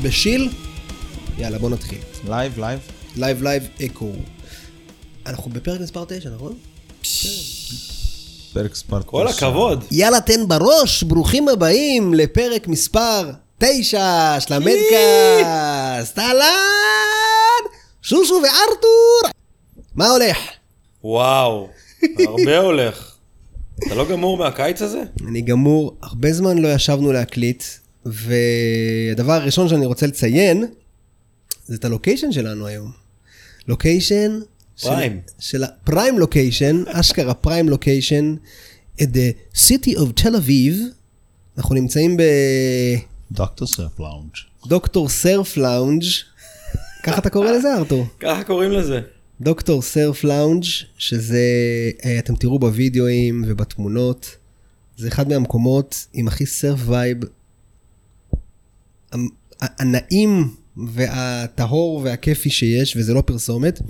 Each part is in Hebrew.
אנחנו בשיל? יאללה, בוא נתחיל. לייב, לייב. לייב לייב אקו. אנחנו בפרק מספר 9, נכון? פרק ספרט. כל הכבוד. יאללה, תן בראש, ברוכים הבאים לפרק מספר 9 של המדקאסט. אהלן! שושו וארתור! מה הולך? וואו, הרבה הולך. אתה לא גמור מהקיץ הזה? אני גמור, הרבה זמן לא ישבנו להקליט, והדבר הראשון שאני רוצה לציין, זה את הלוקיישן שלנו היום. לוקיישן... פריים. של הפריים לוקיישן, אשכרה פריים לוקיישן, at the city of תל אביב. אנחנו נמצאים דוקטור סרף לאונג'. בדוקטור סרף לאונג', ככה אתה קורא לזה ארתור? ככה קוראים לזה. דוקטור סרף לאונג', שזה, אה, אתם תראו בווידאוים ובתמונות, זה אחד מהמקומות עם הכי surf vibe, הנעים והטהור והכיפי שיש, וזה לא פרסומת,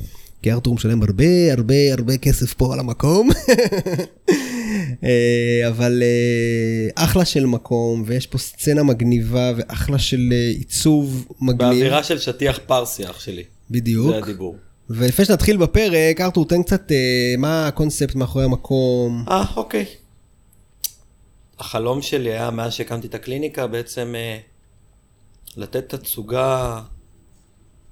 כי ארתור משלם הרבה הרבה הרבה כסף פה על המקום, אה, אבל אה, אחלה של מקום, ויש פה סצנה מגניבה ואחלה של אה, עיצוב מגניב. באווירה של שטיח פרסי, אח שלי. בדיוק. זה הדיבור. ולפני שנתחיל בפרק, ארתור, תן קצת מה הקונספט מאחורי המקום. אה, אוקיי. החלום שלי היה, מאז שהקמתי את הקליניקה, בעצם לתת תצוגה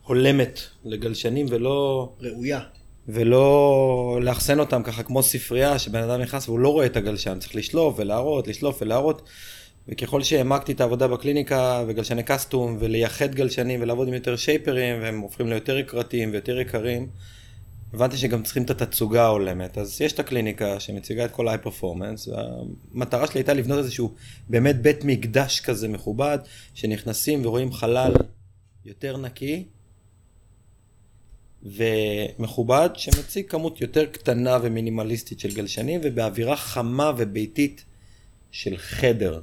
הולמת לגלשנים ולא... ראויה. ולא לאחסן אותם ככה כמו ספרייה, שבן אדם נכנס והוא לא רואה את הגלשן, צריך לשלוף ולהראות, לשלוף ולהראות. וככל שהעמקתי את העבודה בקליניקה וגלשני קסטום ולייחד גלשנים ולעבוד עם יותר שייפרים והם הופכים ליותר יקרתיים ויותר יקרים, הבנתי שגם צריכים את התצוגה ההולמת. אז יש את הקליניקה שמציגה את כל ה-high performance, והמטרה שלי הייתה לבנות איזשהו באמת בית מקדש כזה מכובד, שנכנסים ורואים חלל יותר נקי, ומכובד שמציג כמות יותר קטנה ומינימליסטית של גלשנים ובאווירה חמה וביתית של חדר.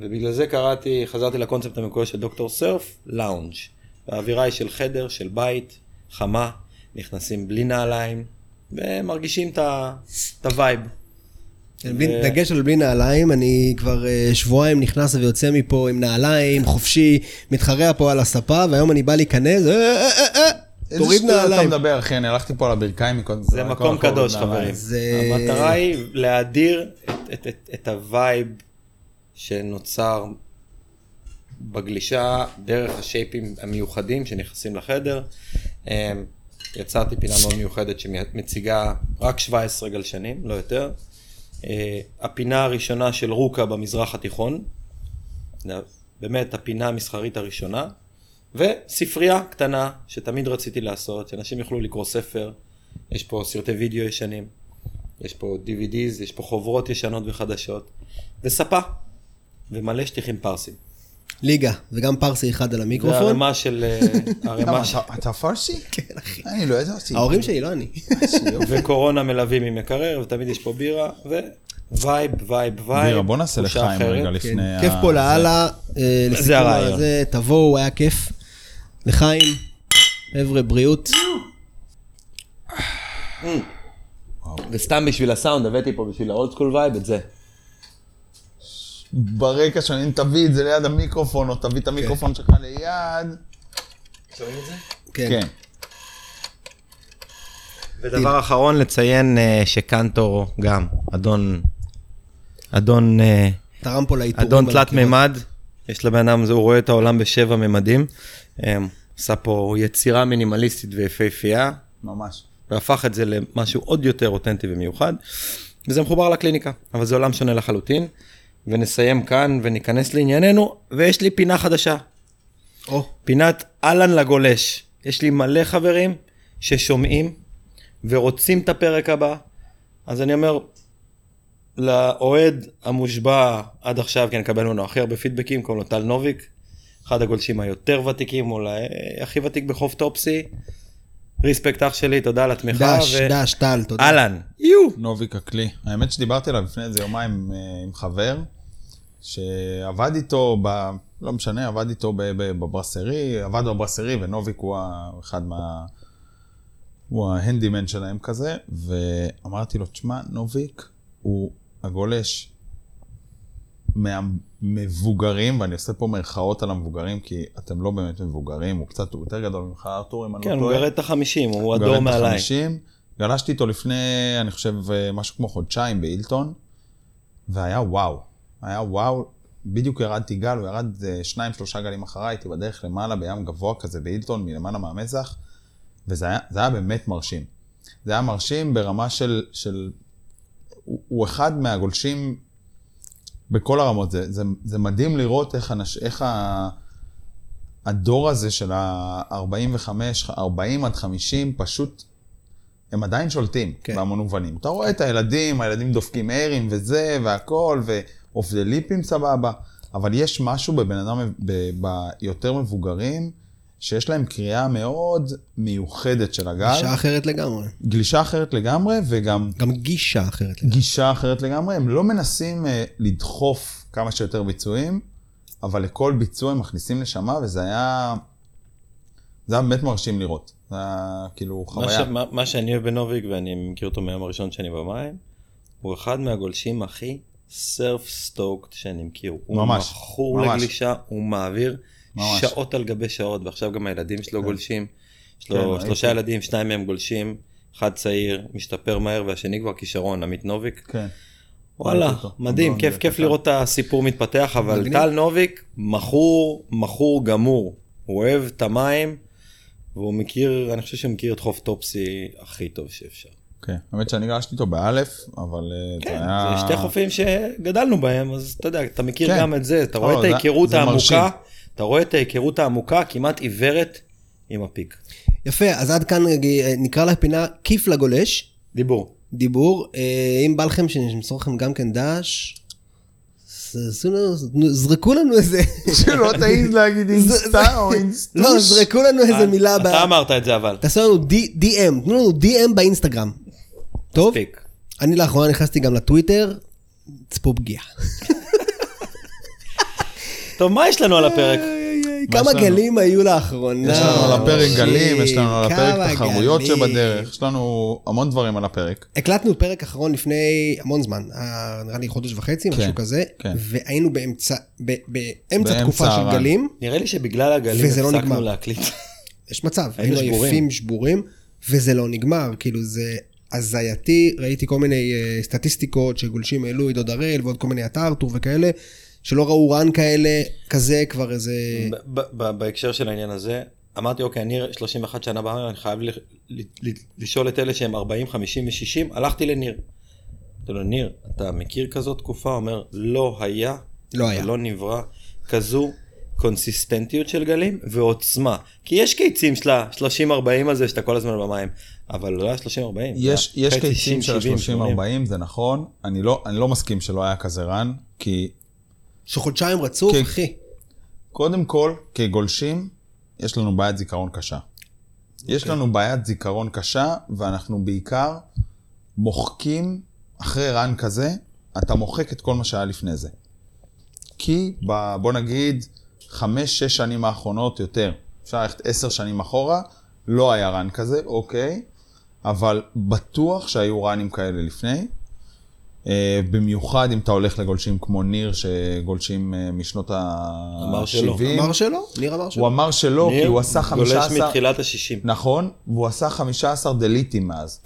ובגלל זה קראתי, חזרתי לקונספט המקורי של דוקטור סרף, לאונג'. האווירה היא של חדר, של בית, חמה, נכנסים בלי נעליים ומרגישים את ה vibe. בלי- דגש על בלי נעליים, אני כבר אה, שבועיים נכנס ויוצא מפה עם נעליים, חופשי, מתחרע פה על הספה, והיום אני בא להיכנס, איזה תוריד שטויות אתה נעליים. מדבר, אחי? אני הלכתי פה על הברכיים מקודם. זה מקום קדוש, חברים. זה- המטרה היא להאדיר את, את, את, את ה vibe שנוצר בגלישה דרך השייפים המיוחדים שנכנסים לחדר. אמ, יצרתי פינה מאוד מיוחדת שמציגה רק 17 גלשנים, לא יותר. אה, הפינה הראשונה של רוקה במזרח התיכון, באמת הפינה המסחרית הראשונה, וספרייה קטנה שתמיד רציתי לעשות, שאנשים יוכלו לקרוא ספר, יש פה סרטי וידאו ישנים, יש פה DVDs, יש פה חוברות ישנות וחדשות, וספה, ומלא שטיחים פרסים. ליגה, וגם פרסי אחד על זה המיקרופון. ערמה של... אה, ערמה למה, ש... אתה- פרסי? כן, אחי. אני לא ידעתי. ההורים שלי, לא אני. וקורונה מלווים עם מקרר, ותמיד יש פה בירה, ווייב, וייב, וייב. בירה, בוא נעשה לחיים. רגע כן, לפני... כיף ה- פה זה. לאללה, אה, לסיכום הרעיון. הזה, תבואו, היה כיף. לחיים, חבר'ה, בריאות. וסתם בשביל הסאונד, הבאתי פה בשביל ה old school vibe את זה. ברקע שאני תביא את זה ליד המיקרופון, או תביא את המיקרופון שלך ליד. כן. כן. ודבר אחרון, לציין אה, שקנטור גם, אדון, אדון, אה, תרם פה לעיטורים. אדון תלת. מימד, יש לבן אדם, הוא רואה את העולם בשבע ממדים, עשה פה יצירה מינימליסטית ויפהפייה, ממש. והפך את זה למשהו עוד יותר אותנטי ומיוחד, וזה מחובר לקליניקה, אבל זה עולם שונה לחלוטין, ונסיים כאן וניכנס לענייננו, ויש לי פינה חדשה, או, פינת אהלן לגולש. יש לי מלא חברים ששומעים ורוצים את הפרק הבא, אז אני אומר, לאוהד המושבע עד עכשיו, כי נקבל ממנו הכי הרבה פידבקים, קוראים לו טל נוביק, אחד הגולשים היותר ותיקים, אולי הכי ותיק בחוף טופסי. ריספקט אח שלי, תודה על התמיכה. דש, ו- דש, טל, תודה. אהלן, יו. נוביק הכלי. האמת שדיברתי עליו לפני איזה יומיים אה, עם חבר, שעבד איתו, ב, לא משנה, עבד איתו ב- ב- בברסרי, עבד בברסרי, ונוביק הוא אחד מה... הוא ההנדימן שלהם כזה, ואמרתי לו, תשמע, נוביק הוא הגולש מהמבוגרים, ואני עושה פה מירכאות על המבוגרים, כי אתם לא באמת מבוגרים, הוא קצת, הוא יותר גדול ממך, ארתור, אם אני כן, לא הוא טועה. גרד את החמישים, הוא הוא הדור מעליי. החמישים. גלשתי איתו לפני, אני חושב, אה, משהו כמו חודשיים באילטון, והיה וואו. היה וואו. בדיוק ירדתי גל, הוא ירד אה, שניים, שלושה גלים אחריי, הייתי בדרך למעלה בים גבוה כזה באילטון, מלמעלה מהמזח, וזה היה, זה היה באמת מרשים. זה היה מרשים ברמה של... של הוא, הוא אחד מהגולשים בכל הרמות. זה, זה, זה מדהים לראות איך, אנש, איך ה, הדור הזה של ה-45, 40 עד 50, פשוט, הם עדיין שולטים כן. בהמון מובנים. אתה רואה את הילדים, הילדים דופקים איירים וזה, והכל, ואוף דה ליפים סבבה, אבל יש משהו בבן אדם, ב- ביותר מבוגרים, שיש להם קריאה מאוד מיוחדת של הגל. גישה אחרת לגמרי. גלישה אחרת לגמרי, וגם גם גישה אחרת לגמרי. גישה אחרת לגמרי. הם לא מנסים אה, לדחוף כמה שיותר ביצועים, אבל לכל ביצוע הם מכניסים נשמה, וזה היה... זה היה באמת מרשים לראות. זה היה כאילו מה, ש, חוויה. מה, מה שאני אוהב בנוביק, ואני מכיר אותו מהיום הראשון שאני במים, הוא אחד מהגולשים הכי סרף סטוקט שאני מכיר. הוא ממש, מכור ממש. לגלישה, הוא מעביר ממש. שעות על גבי שעות, ועכשיו גם הילדים שלו גולשים. יש כן, לו ראיתי. שלושה ילדים, שניים מהם גולשים, אחד צעיר, משתפר מהר, והשני כבר כישרון, עמית נוביק. כן. וואלה. מדהים, לא, כיף, זה כיף. לראות את הסיפור מתפתח, אבל. טל נוביק, מכור, מכור גמור. הוא אוהב את המים, והוא מכיר, אני חושב שהוא מכיר את חוף טופסי הכי טוב שאפשר. כן. האמת שאני גלשתי איתו באלף, אבל אה, זה כן, היה... זה שתי חופים שגדלנו בהם, אז אתה יודע, אתה מכיר כן. גם את זה, אתה רואה לא, את זה- ההיכרות זה מרשים. העמוקה, אתה רואה את ההיכרות העמוקה, כמעט עיוורת עם הפיק. יפה, אז עד כאן אה, נקרא לפינה כיף לגולש, דיבור. דיבור. אה, אם בא לכם שנמסור לכם גם כן דש, זרקו לנו איזה... שלא תעיז להגיד אינסטה או אינסטוש. לא, זרקו לנו איזה מילה. אתה אמרת את זה אבל. תעשו לנו DM, תנו לנו DM באינסטגרם. טוב? מספיק. אני לאחרונה נכנסתי גם לטוויטר, צפו פגיעה. טוב, מה יש לנו על הפרק? מה כמה? גלים היו לאחרונה. יש לנו על הפרק גלים, יש לנו על הפרק תחרויות. שבדרך, יש לנו המון דברים על הפרק. הקלטנו פרק אחרון לפני המון זמן, אה, נראה לי חודש וחצי, כן, משהו כזה, כן. והיינו באמצע, תקופה של. גלים, נראה לי שבגלל הגלים וזה לא נגמר. הפסקנו להקליט. יש מצב, היינו. עייפים, שבורים, וזה לא נגמר, כאילו זה הזייתי, ראיתי כל מיני אה, סטטיסטיקות שגולשים העלו, עידו דראל ועוד כל מיני אתר, טור וכאלה, שלא ראו רן כאלה, כזה כבר איזה... בהקשר של העניין הזה, אמרתי, אוקיי, אני 31 שנה בארץ, אני חייב ל- ל- ל- לשאול את אלה שהם 40, 50 ו-60, הלכתי לניר. אמרתי לו, ניר, אתה מכיר כזאת תקופה? הוא אומר, לא היה, לא היה. לא נברא, כזו קונסיסטנטיות של גלים ועוצמה. כי יש קיצים של ה-30-40 הזה שאתה כל הזמן במים, אבל לא היה 30-40. יש, יש קיצים של 70, 80. ה-30-40, זה נכון. אני לא, אני לא מסכים שלא היה כזה רן, כי שחודשיים רצוף, כן. אחי. קודם כל, כגולשים, יש לנו בעיית זיכרון קשה. יש לנו בעיית זיכרון קשה, ואנחנו בעיקר מוחקים, אחרי רן כזה, אתה מוחק את כל מה שהיה לפני זה. כי, ב, בוא נגיד, חמש, שש שנים האחרונות יותר, אפשר ללכת עשר שנים אחורה, לא היה רן כזה, אוקיי, אבל בטוח שהיו רנים כאלה לפני. אה, במיוחד אם אתה הולך לגולשים כמו ניר, שגולשים אה, משנות אמר שלא. ה-70. אמר שלא? ניר אמר הוא שלא. אמר שלא, כי הוא עשה 15... גולש מתחילת ה-60. נכון, והוא עשה 15 delete ים מאז.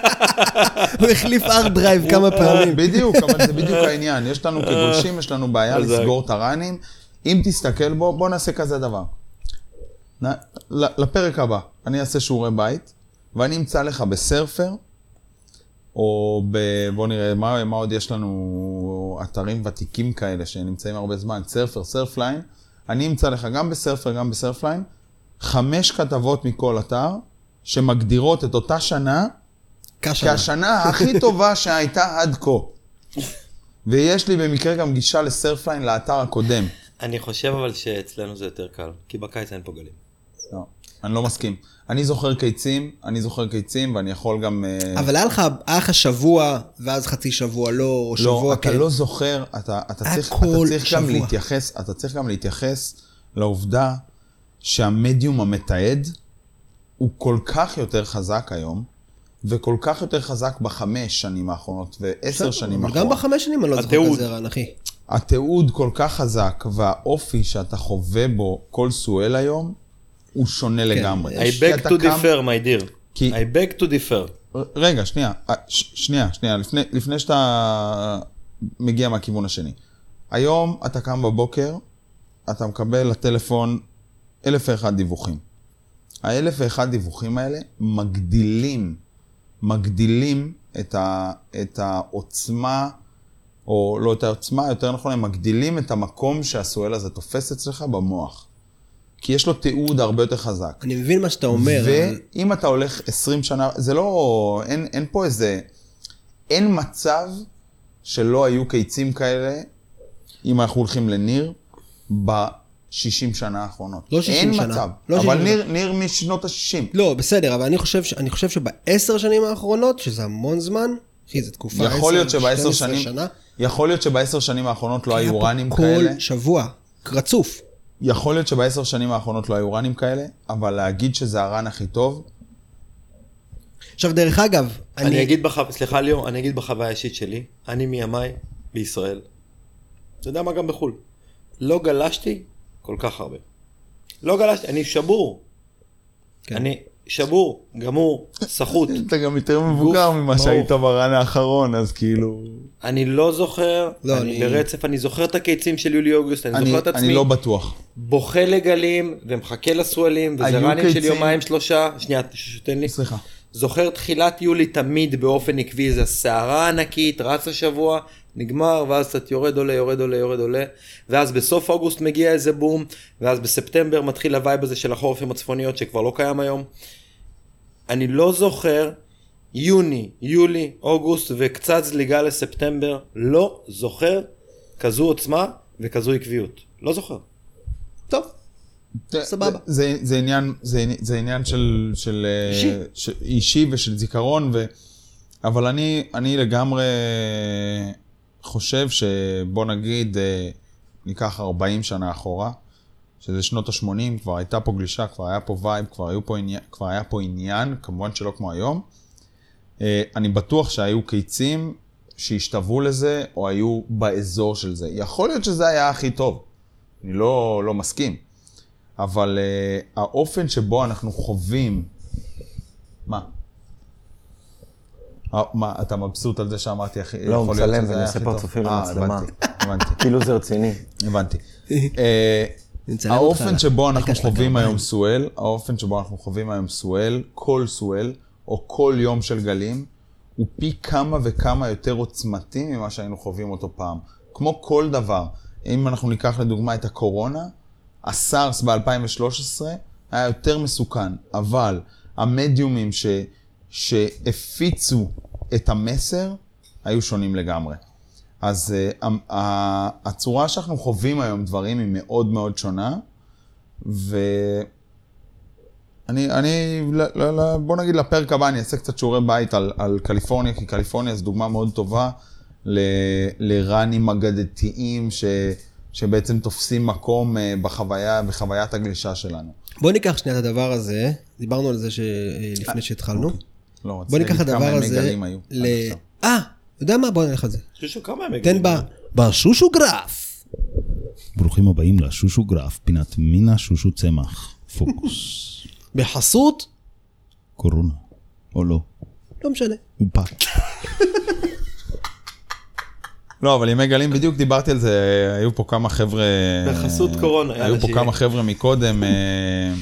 הוא החליף hard drive כמה פעמים. בדיוק, אבל זה בדיוק העניין. יש לנו כגולשים, יש לנו בעיה. לסגור את הראנים. אם תסתכל בו, בוא נעשה כזה דבר. לפרק הבא, אני אעשה שיעורי בית, ואני אמצא לך ב Surfer, או ב... בוא נראה, מה, מה עוד יש לנו אתרים ותיקים כאלה שנמצאים הרבה זמן, Surfer, Surfline. אני אמצא לך גם בסרפר, גם בסרפליין, חמש כתבות מכל אתר, שמגדירות את אותה שנה קשה. כשנה הכי טובה שהייתה עד כה. ויש לי במקרה גם גישה לסרפליין לאתר הקודם. אני חושב אבל שאצלנו זה יותר קל, כי בקיץ אין פה גלים. לא. אני לא מסכים. אני זוכר קיצים, אני זוכר קיצים, ואני יכול גם... אה, אבל היה לך, היה לך שבוע, ואז חצי שבוע לא, או לא, שבוע אתה כן. לא זוכר, אתה, אתה, צריך, אתה צריך גם. להתייחס, אתה צריך גם להתייחס לעובדה שהמדיום המתעד הוא כל כך יותר חזק היום, וכל כך יותר חזק בחמש שנים האחרונות, ועשר שנים אחורה. גם בחמש שנים אני לא זוכר. כזה רן, אחי. התיעוד כל כך חזק, והאופי שאתה חווה בו כל סואל היום, הוא שונה לגמרי. I beg to differ, my dear. כי- I beg to differ. רגע, שנייה, אה, ש- שנייה, שנייה, לפני, לפני שאתה מגיע מהכיוון השני. היום אתה קם בבוקר, אתה מקבל לטלפון אלף ואחד דיווחים. האלף ואחד דיווחים האלה מגדילים, מגדילים את, ה, את העוצמה, או לא את העוצמה, יותר נכון, הם מגדילים את המקום שהסואל הזה תופס אצלך במוח. כי יש לו תיעוד הרבה יותר חזק. אני מבין מה שאתה אומר. ואם אתה הולך 20 שנה, זה לא, אין, אין פה איזה, אין מצב שלא היו קיצים כאלה, אם אנחנו הולכים לניר, ב-60 שנה האחרונות. לא 60 אין שנה. מצב. לא אבל 60 ניר, ניר משנות ה-60. לא, בסדר, אבל אני חושב, ש... אני חושב שבעשר שנים האחרונות, שזה המון זמן, אחי, זו תקופה, יכול להיות עשר, שבעשר 12 שנים, שנה, יכול להיות שבעשר שנים האחרונות לא היו ראנים כל כאלה. שבוע, רצוף. יכול להיות שבעשר שנים האחרונות לא היו ראנים כאלה, אבל להגיד שזה הרן הכי טוב, עכשיו, דרך אגב, אני אני... אגיד, בח... סליחה ליאור, אני אגיד בחוויה האישית שלי, אני מימיי בישראל, אתה יודע מה גם בחו"ל, לא גלשתי כל כך הרבה. לא גלשתי, אני שבור. כן. אני שבור, גמור, סחוט. אתה גם יותר מבוגר ממה. שהיית ברן האחרון, אז כאילו... אני לא זוכר, לא, אני אני- ברצף, אני זוכר את הקיצים של יולי-אוגוסט, אני אני, זוכר את עצמי אני לא בטוח. בוכה לגלים ומחכה לסואלים, וזה ראנים של יומיים שלושה, שנייה, תן לי. סליחה. זוכר תחילת יולי תמיד באופן עקבי, איזה סערה ענקית, רץ השבוע, נגמר, ואז קצת יורד עולה, יורד עולה, יורד עולה, ואז בסוף אוגוסט מגיע איזה בום, ואז בספטמבר מתחיל ה vibe הזה של החורפים הצפוניות שכבר לא קיים היום. אני לא זוכר יוני, יולי, אוגוסט וקצת זליגה לספטמבר, לא זוכר כזו עוצמה וכזו עקביות. לא זוכר. טוב, זה- סבבה. זה, זה עניין, זה, זה עניין של, של, אה, אישי. של, אישי ושל זיכרון, ו, אבל אני, אני לגמרי חושב שבוא נגיד, אה, ניקח 40 שנה אחורה, שזה שנות ה-80, כבר הייתה פה גלישה, כבר היה פה vibe, כבר, היו פה עניין, כבר היה פה עניין, כמובן שלא כמו היום. אה, אני בטוח שהיו קיצים שהשתוו לזה, או היו באזור של זה. יכול להיות שזה היה הכי טוב, אני לא, לא מסכים. אבל uh, האופן שבו אנחנו חווים... מה? אה, מה, אתה מבסוט על זה שאמרתי הכי... לא, הוא יכול להיות מצלם שזה היה הכי טוב? פרצופים אה, למצלמה. הבנתי, הבנתי, כאילו זה רציני. הבנתי. האופן שבו אנחנו חווים. היום סואל, האופן שבו אנחנו חווים היום סואל, כל סואל, או כל יום של גלים, הוא פי כמה וכמה יותר עוצמתי ממה שהיינו חווים אותו פעם. כמו כל דבר, אם אנחנו ניקח לדוגמה את הקורונה, הסארס ב-2013 היה יותר מסוכן, אבל המדיומים ש, שהפיצו את המסר היו שונים לגמרי. אז uh, הצורה שאנחנו חווים היום דברים היא מאוד מאוד שונה, ואני, אני, ל, ל, ל, בוא נגיד לפרק הבא אני אעשה קצת שיעורי בית על, על קליפורניה, כי קליפורניה זו דוגמה מאוד טובה ל, לראנים אגדתיים ש, שבעצם תופסים מקום uh, בחוויה, בחוויית הגלישה שלנו. בוא ניקח שנייה את הדבר הזה, דיברנו על זה ש- לפני שהתחלנו. לא, רוצה בוא ניקח את כמה הדבר הזה היו ל... עד עכשיו. אה, יודע מה? בוא נלך על זה. חושב כמה הם תן ב... בשושו גרף. ברוכים הבאים לשושו גרף, פינת מינה שושו צמח. פוקוס. בחסות, קורונה. או לא. לא משנה. פק. לא, אבל ימי גלים, בדיוק דיברתי על זה, היו פה כמה חבר'ה... בחסות קורונה, יאללה, היו פה. כמה חבר'ה מקודם, אה,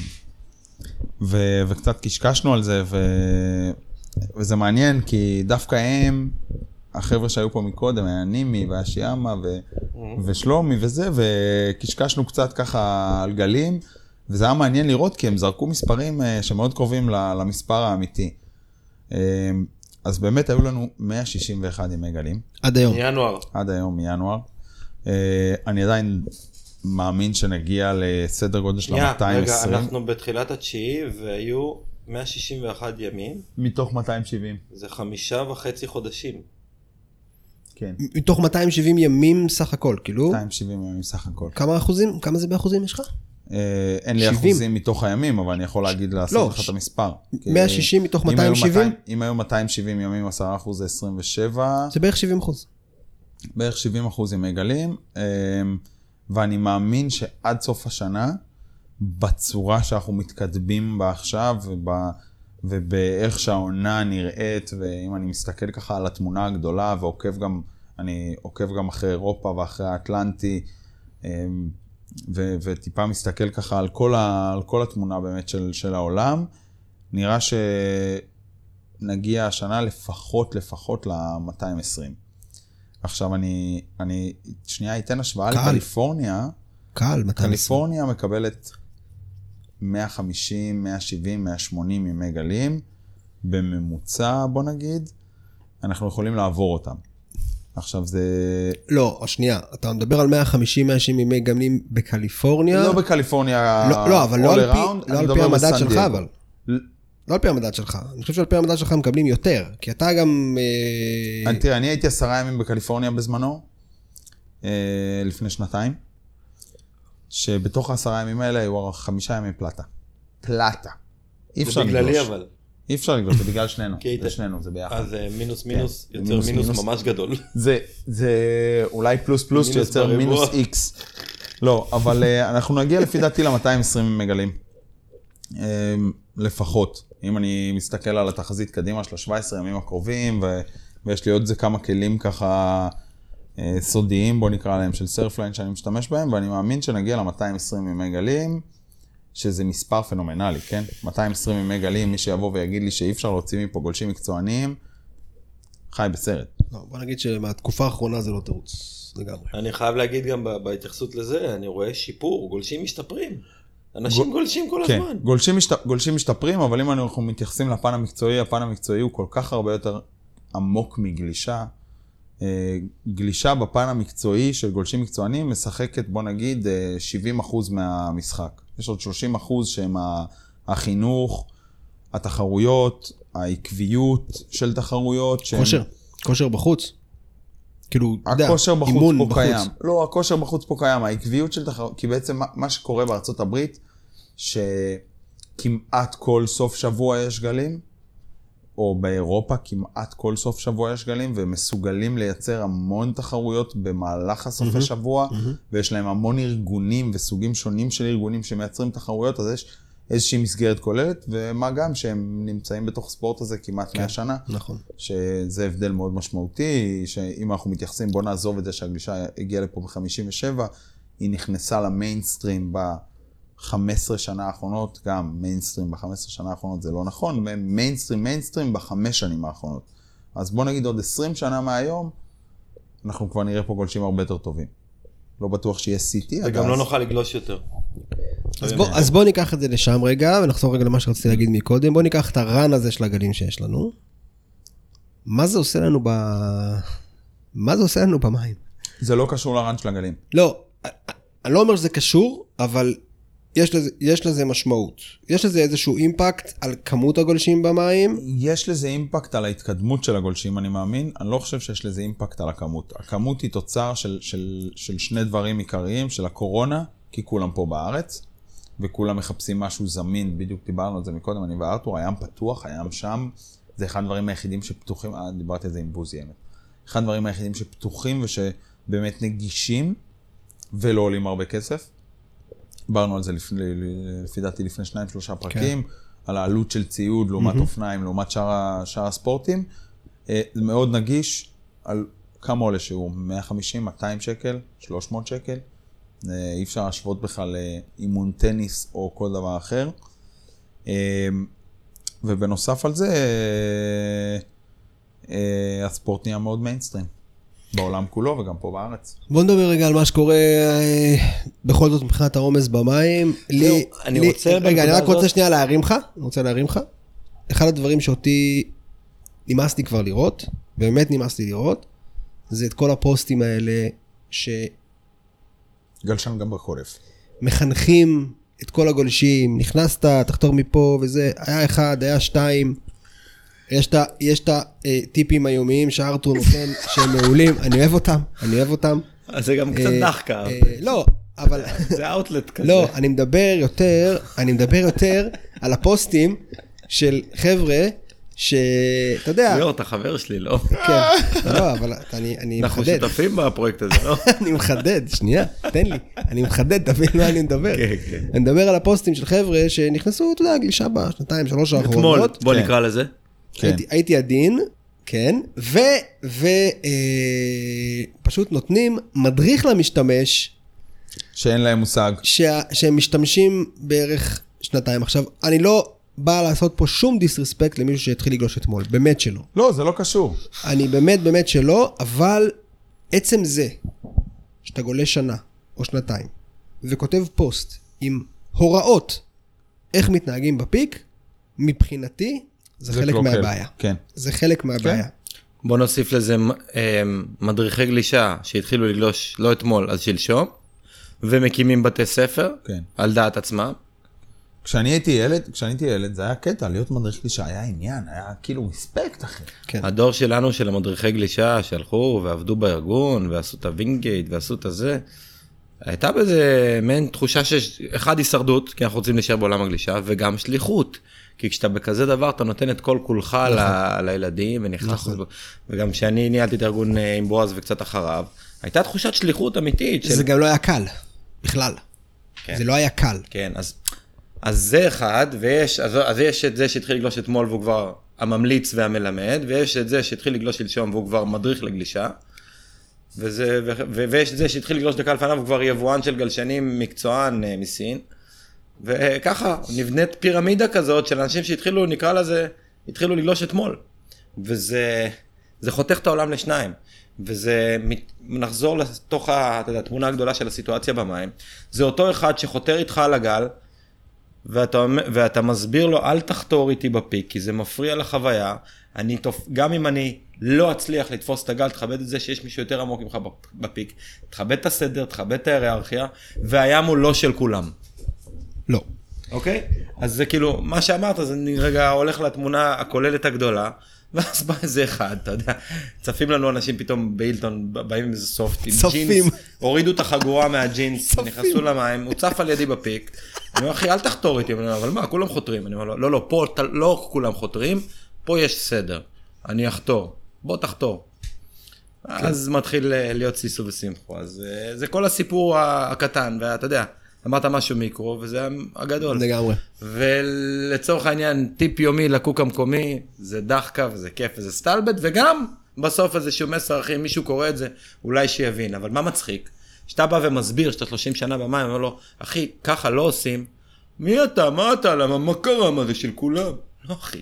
ו, וקצת קשקשנו על זה, ו, וזה מעניין, כי דווקא הם, החבר'ה שהיו פה מקודם, היה נימי והשיאמה ו, ושלומי וזה, וקשקשנו קצת ככה על גלים, וזה היה מעניין לראות, כי הם זרקו מספרים אה, שמאוד קרובים ל- למספר האמיתי. אה, אז באמת היו לנו 161 ימי גלים. עד היום. ינואר. עד היום מינואר. אה, אני עדיין מאמין שנגיע לסדר גודל של שנייה, רגע, ה-220 אנחנו בתחילת התשיעי והיו 161 ימים, מתוך 270. זה חמישה וחצי חודשים. כן. מתוך 270 ימים סך הכל, כאילו, 270 ימים סך הכל. כמה אחוזים? כמה זה באחוזים יש לך? אה, אין לי 70. אחוזים מתוך הימים, אבל אני יכול להגיד לעשות לא, לך ש- את המספר. כי 160 מתוך אם היו 270? 200 אם היו 270 ימים, 10 אחוז זה 27, זה בערך 70 אחוז. בערך 70 אחוז ימי גלים, אה, ואני מאמין שעד סוף השנה, בצורה שאנחנו מתקדמים בה עכשיו, וב, ובאיך שהעונה נראית, ואם אני מסתכל ככה על התמונה הגדולה, ועוקב גם, אני עוקב גם אחרי אירופה ואחרי האטלנטי, אה, ו, וטיפה מסתכל ככה על כל, ה, על כל התמונה באמת של, של העולם, נראה שנגיע השנה לפחות, לפחות ל-220. עכשיו אני, אני שנייה אתן השוואה קל. לקליפורניה. קל, 220. קליפורניה מקבלת 150, 170, 180 ימי גלים, בממוצע בוא נגיד, אנחנו יכולים לעבור אותם. עכשיו זה לא, שנייה, אתה מדבר על 150-160 ימי גלים בקליפורניה? לא בקליפורניה לא, לא, אבל לא על פי, לא על פי המדד שלך. אבל. לא על פי המדד שלך. אני חושב שעל פי המדד שלך מקבלים יותר, כי אתה גם... אה, אני- תראה, אני הייתי עשרה ימים בקליפורניה בזמנו, אה, לפני שנתיים, שבתוך העשרה ימים האלה היו חמישה ימי פלטה. פלטה. אי אפשר זה בגללי לגלוש. אבל. אי אפשר לגלוש, זה בגלל שנינו. זה שנינו, זה ביחד. אז אה, מינוס מינוס זה יוצר מינוס, מינוס מינוס. ממש גדול. זה, זה אולי פלוס פלוס מינוס שיוצר. מינוס איקס. לא, אבל אה, אנחנו נגיע לפי דעתי ל-220 ימי גלים. אה, לפחות. אם אני מסתכל על התחזית קדימה של ה-17 ימים הקרובים, ויש לי עוד איזה כמה כלים ככה סודיים, בוא נקרא להם, של Surfline שאני משתמש בהם, ואני מאמין שנגיע ל-220 ימי גלים, שזה מספר פנומנלי, כן? 220 ימי גלים, מי שיבוא ויגיד לי שאי אפשר להוציא מפה גולשים מקצועניים, חי בסרט. לא, בוא נגיד שמהתקופה האחרונה זה לא תירוץ לגמרי. אני חייב להגיד גם בהתייחסות לזה, אני רואה שיפור, גולשים משתפרים. אנשים גולשים כל כן, הזמן. גולשים, משת... גולשים משתפרים, אבל אם אנחנו מתייחסים לפן המקצועי, הפן המקצועי הוא כל כך הרבה יותר עמוק מגלישה. אה, גלישה בפן המקצועי של גולשים מקצוענים משחקת, בוא נגיד, אה, 70% מהמשחק. יש עוד 30% שהם החינוך, התחרויות, העקביות של תחרויות. שהם- כושר, כושר בחוץ. כאילו, אתה יודע, הכושר בחוץ אימון פה בחוץ. קיים. לא, הכושר בחוץ פה קיים, העקביות של תחרות, כי בעצם מה, מה שקורה בארצות הברית, שכמעט כל סוף שבוע יש גלים, או באירופה כמעט כל סוף שבוע יש גלים, והם מסוגלים לייצר המון תחרויות במהלך הסופי שבוע, ויש להם המון ארגונים וסוגים שונים של ארגונים שמייצרים תחרויות, אז יש איזושהי מסגרת כוללת, ומה גם שהם נמצאים בתוך ספורט הזה כמעט 100 שנה. נכון. שזה הבדל מאוד משמעותי, שאם אנחנו מתייחסים, בוא נעזוב את זה שהגלישה הגיעה לפה ב-57, היא נכנסה למיינסטרים ב-15 שנה האחרונות, גם מיינסטרים ב-15 שנה האחרונות זה לא נכון, מיינסטרים, מיינסטרים בחמש שנים האחרונות. אז בוא נגיד עוד 20 שנה מהיום, אנחנו כבר נראה פה גולשים הרבה יותר טובים. לא בטוח שיהיה CT עד אז. וגם לא נוכל לגלוש יותר. אז בוא, אז בוא ניקח את זה לשם רגע, ונחזור רגע למה שרציתי להגיד מקודם. בוא ניקח את הרן הזה של הגלים שיש לנו. מה זה עושה לנו ב... מה זה עושה לנו במים? זה לא קשור לרן של הגלים. לא, אני לא אומר שזה קשור, אבל יש לזה, יש לזה משמעות. יש לזה איזשהו אימפקט על כמות הגולשים במים. יש לזה אימפקט על ההתקדמות של הגולשים, אני מאמין. אני לא חושב שיש לזה אימפקט על הכמות. הכמות היא תוצר של, של, של שני דברים עיקריים, של הקורונה, כי כולם פה בארץ, וכולם מחפשים משהו זמין, בדיוק דיברנו על זה מקודם, אני וארתור, הים פתוח, הים שם, זה אחד הדברים היחידים שפתוחים, אה, דיברתי על זה עם בוזי אמת. אחד הדברים היחידים שפתוחים ושבאמת נגישים, ולא עולים הרבה כסף. דיברנו על זה לפני, לפי דעתי לפני שניים שלושה פרקים, כן. על העלות של ציוד לעומת mm-hmm. אופניים, לעומת שאר, שאר הספורטים. אה, זה מאוד נגיש, על כמה עולה שיעור? 150, 200 שקל, 300 שקל. אה, אי אפשר להשוות בכלל לאימון טניס או כל דבר אחר. אה, ובנוסף על זה, אה, אה, הספורט נהיה מאוד מיינסטרים. בעולם כולו וגם פה בארץ. בוא נדבר רגע על מה שקורה אה, בכל זאת מבחינת העומס במים. לי, אני לי, רוצה רגע, אני רק רוצה הזאת- שנייה להרים לך, אני רוצה להרים לך. אחד הדברים שאותי נמאס לי כבר לראות, באמת נמאס לי לראות, זה את כל הפוסטים האלה ש... גלשן גם בחורף. מחנכים את כל הגולשים, נכנסת, תחתור מפה וזה, היה אחד, היה שתיים. יש את הטיפים היומיים שארתור נותן, שהם מעולים, אני אוהב אותם, אני אוהב אותם. אז זה גם קצת אה, דחקה. אה, לא, אבל... זה אאוטלט כזה. לא, אני מדבר יותר, אני מדבר יותר על הפוסטים של חבר'ה שאתה יודע, ליאור, אתה חבר שלי, לא? כן, לא, אבל אני אני אנחנו מחדד, שותפים בפרויקט הזה, לא? אני מחדד, שנייה, תן לי, אני מחדד, תבין מה אני מדבר. כן, כן. אני מדבר על הפוסטים של חבר'ה שנכנסו, אתה יודע, גלישה בשנתיים, שלוש אתמול, האחרונות. בוא כן. נקרא לזה. כן. הייתי- הייתי עדין, כן, ופשוט נותנים מדריך למשתמש, שאין להם מושג. שה, שהם משתמשים בערך שנתיים. עכשיו, אני לא בא לעשות פה שום דיסרספקט למישהו שהתחיל לגלוש אתמול, באמת שלא. לא, זה לא קשור. אני באמת באמת שלא, אבל עצם זה שאתה גולש שנה או שנתיים וכותב פוסט עם הוראות איך מתנהגים בפיק, מבחינתי זה, זה חלק קלוקל. מהבעיה. כן. זה חלק מהבעיה. כן. בוא נוסיף לזה אה, מדריכי גלישה שהתחילו לגלוש לא אתמול, אז שלשום, ומקימים בתי ספר, כן. על דעת עצמם. כשאני הייתי ילד, כשאני הייתי ילד, זה היה קטע, להיות מדריך גלישה היה עניין, היה כאילו respect, אחי. כן. הדור שלנו של המדריכי גלישה שהלכו ועבדו בארגון ועשו את הווינגייט ועשו את הזה, הייתה בזה מעין תחושה שיש, אחד הישרדות, כי אנחנו רוצים להישאר בעולם הגלישה, וגם שליחות. כי כשאתה בכזה דבר אתה נותן את כל כולך ל- לילדים ונכנס, נכון. וגם כשאני ניהלתי את הארגון אה, עם בועז וקצת אחריו, הייתה תחושת שליחות אמיתית. של- זה גם לא היה קל, בכלל. כן. זה לא היה קל. כן, אז, אז זה אחד, ויש, אז, אז יש את זה שהתחיל לגלוש אתמול והוא כבר הממליץ והמלמד, ויש את זה שהתחיל לגלוש שלשום והוא כבר מדריך לגלישה, וזה, ו, ו, ויש את זה שהתחיל לגלוש דקה לפניו, הוא כבר יבואן של גלשנים מקצוען אה, מסין, וככה נבנית פירמידה כזאת של אנשים שהתחילו, נקרא לזה, התחילו לגלוש אתמול, וזה זה חותך את העולם לשניים. וזה, נחזור לתוך התמונה הגדולה של הסיטואציה במים, זה אותו אחד שחותר איתך על הגל, ואתה, ואתה מסביר לו, אל תחתור איתי בפיק, כי זה מפריע לחוויה. אני תופ... גם אם אני לא אצליח לתפוס את הגל, תכבד את זה שיש מישהו יותר עמוק ממך בפ- בפיק. תכבד את הסדר, תכבד את ההיררכיה, והים הוא לא של כולם. לא. אוקיי? אז זה כאילו, מה שאמרת, אז אני רגע הולך לתמונה הכוללת הגדולה, ואז בא איזה אחד, אתה יודע, צפים לנו אנשים פתאום באילטון, באים עם איזה סופט, עם צפים. ג'ינס, הורידו את החגורה מהג'ינס, צפים. נכנסו למים, הוא צף על ידי בפיק, אני אומר, אחי, אל תחתור איתי, אבל מה, כולם חותרים, אני אומר לא, לא, פה לא כולם חותרים, פה יש סדר, אני אחתור, בוא תחתור. אז מתחיל אה, להיות סיסו ושמחו, אז אה, זה כל הסיפור הקטן, ואתה יודע, אמרת משהו מיקרו, וזה הגדול. לגמרי. ולצורך העניין, טיפ יומי לקוק המקומי, זה דחקה וזה כיף וזה סטלבט, וגם בסוף איזשהו מסר, אחי, אם מישהו קורא את זה, אולי שיבין. אבל מה מצחיק? שאתה בא ומסביר שאתה 30 שנה במים, אומר לו, אחי, ככה לא עושים. מי אתה? מה אתה? למה? מה קרה? מה זה של כולם? לא, אחי.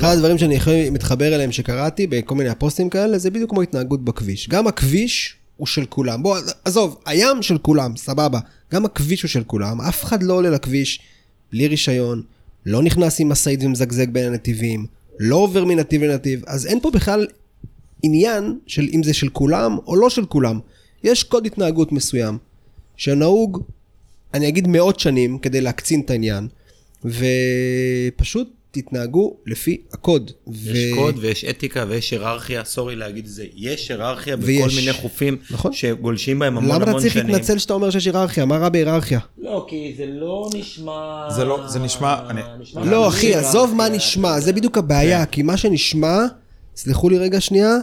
אחד הדברים שאני הכי מתחבר אליהם שקראתי בכל מיני הפוסטים כאלה, זה בדיוק כמו התנהגות בכביש. גם הכביש הוא של כולם. בוא, עזוב, הים של כולם, סבבה. גם הכביש הוא של כולם. אף אחד לא עולה לכביש בלי רישיון, לא נכנס עם משאית ומזגזג בין הנתיבים, לא עובר מנתיב לנתיב, אז אין פה בכלל עניין של אם זה של כולם או לא של כולם. יש קוד התנהגות מסוים, שנהוג, אני אגיד מאות שנים, כדי להקצין את העניין, ופשוט תתנהגו לפי הקוד. יש קוד ויש אתיקה ויש היררכיה, סורי להגיד את זה, יש היררכיה בכל ויש. מיני חופים נכון. שגולשים בהם המון למה המון אתה צריך שנים. להתנצל שאתה אומר שיש היררכיה? מה רע בהיררכיה? לא, כי זה לא נשמע... זה לא- זה נשמע- אני- נשמע לא, אחי, עזוב מה היררכיה. נשמע, זה בדיוק הבעיה, כן. כי מה שנשמע, סלחו לי רגע שנייה,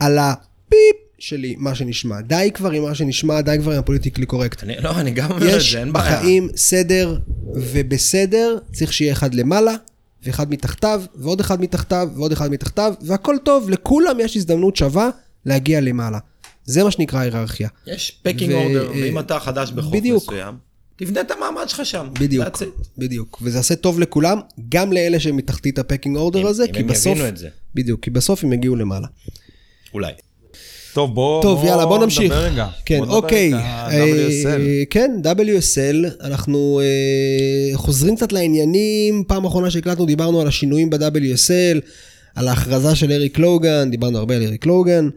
על הפיפ שלי, מה שנשמע. די כבר עם מה שנשמע, די כבר עם הפוליטיקלי קורקט. אני, לא, אני גם אומר את יש זה, אין בעיה. בחיים סדר, ובסדר צריך שיהיה אחד למעלה, ואחד מתחתיו, ועוד אחד מתחתיו, ועוד אחד מתחתיו, והכל טוב, לכולם יש הזדמנות שווה להגיע למעלה. זה מה שנקרא היררכיה. יש פקינג אורדר, ואם אתה חדש בחוף בדיוק. מסוים, תבנה את המעמד שלך שם. בדיוק. בדיוק. וזה יעשה טוב לכולם, גם לאלה שמתחתית הפקינג אורדר אם- הזה, אם כי הם בסוף... יבינו את זה. בדיוק, כי בסוף הם יגיעו למעלה. אולי. טוב, בוא, טוב, יאללה, בוא נמשיך. נדבר רגע. כן, בוא נדבר אוקיי. רגע, אה, WSL. כן, WSL, אנחנו אה, חוזרים קצת לעניינים. פעם אחרונה שהקלטנו דיברנו על השינויים ב-WSL, על ההכרזה של אריק לוגן, דיברנו הרבה על אריק לוגן,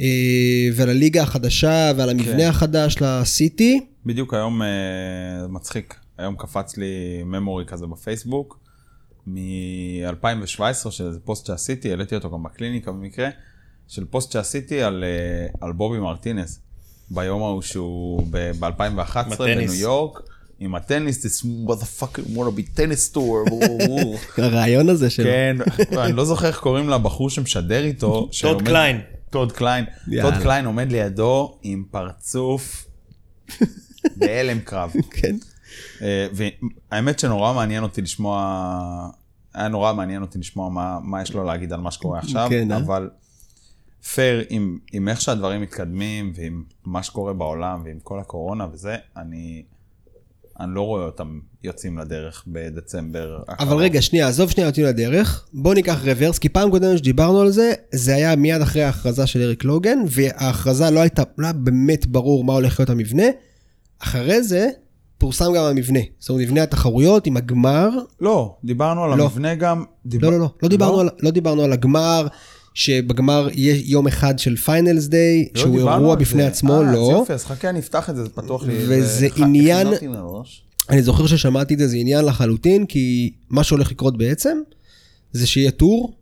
אה, ועל הליגה החדשה ועל המבנה כן. החדש ל CT. בדיוק היום, אה, מצחיק, היום קפץ לי memory כזה בפייסבוק, מ-2017, שזה פוסט שעשיתי, העליתי אותו גם בקליניקה במקרה, של פוסט שעשיתי על, אה, על בובי מרטינס, ביום ההוא שהוא ב-2011 עם בניו. יורק, עם הטניס, this motherfucker wanna be tennis tour, הרעיון הזה שלו. כן, אני לא זוכר איך קוראים לבחור שמשדר איתו. טוד קליין. טוד קליין. טוד קליין עומד לידו עם פרצוף בהלם קרב. כן. אה, והאמת שנורא מעניין אותי לשמוע, היה נורא מעניין אותי לשמוע מה, מה יש לו להגיד על מה שקורה עכשיו, כן, אה? פייר עם, עם איך שהדברים מתקדמים ועם מה שקורה בעולם ועם כל הקורונה וזה, אני, אני לא רואה אותם יוצאים לדרך בדצמבר. אבל הקרוב. רגע, שנייה, עזוב שנייה אותי לדרך. בוא ניקח רוורס, כי פעם קודמת שדיברנו על זה, זה היה מיד אחרי ההכרזה של אריק לוגן, וההכרזה לא הייתה, לא היה באמת ברור מה הולך להיות המבנה. אחרי זה, פורסם גם המבנה. זאת אומרת, מבנה התחרויות עם הגמר. לא, דיברנו על לא. המבנה גם. דיבר... לא, לא, לא, לא דיברנו, על, לא דיברנו על הגמר, שבגמר יהיה יום אחד של finals day, לא שהוא אירוע בפני זה. עצמו, אה, אז לא. יופי, אז חכה, אני אפתח את זה, זה פתוח לי. וזה זה- ח- עניין-. אני זוכר ששמעתי את זה, זה עניין לחלוטין, כי מה שהולך לקרות בעצם, זה שיהיה tour,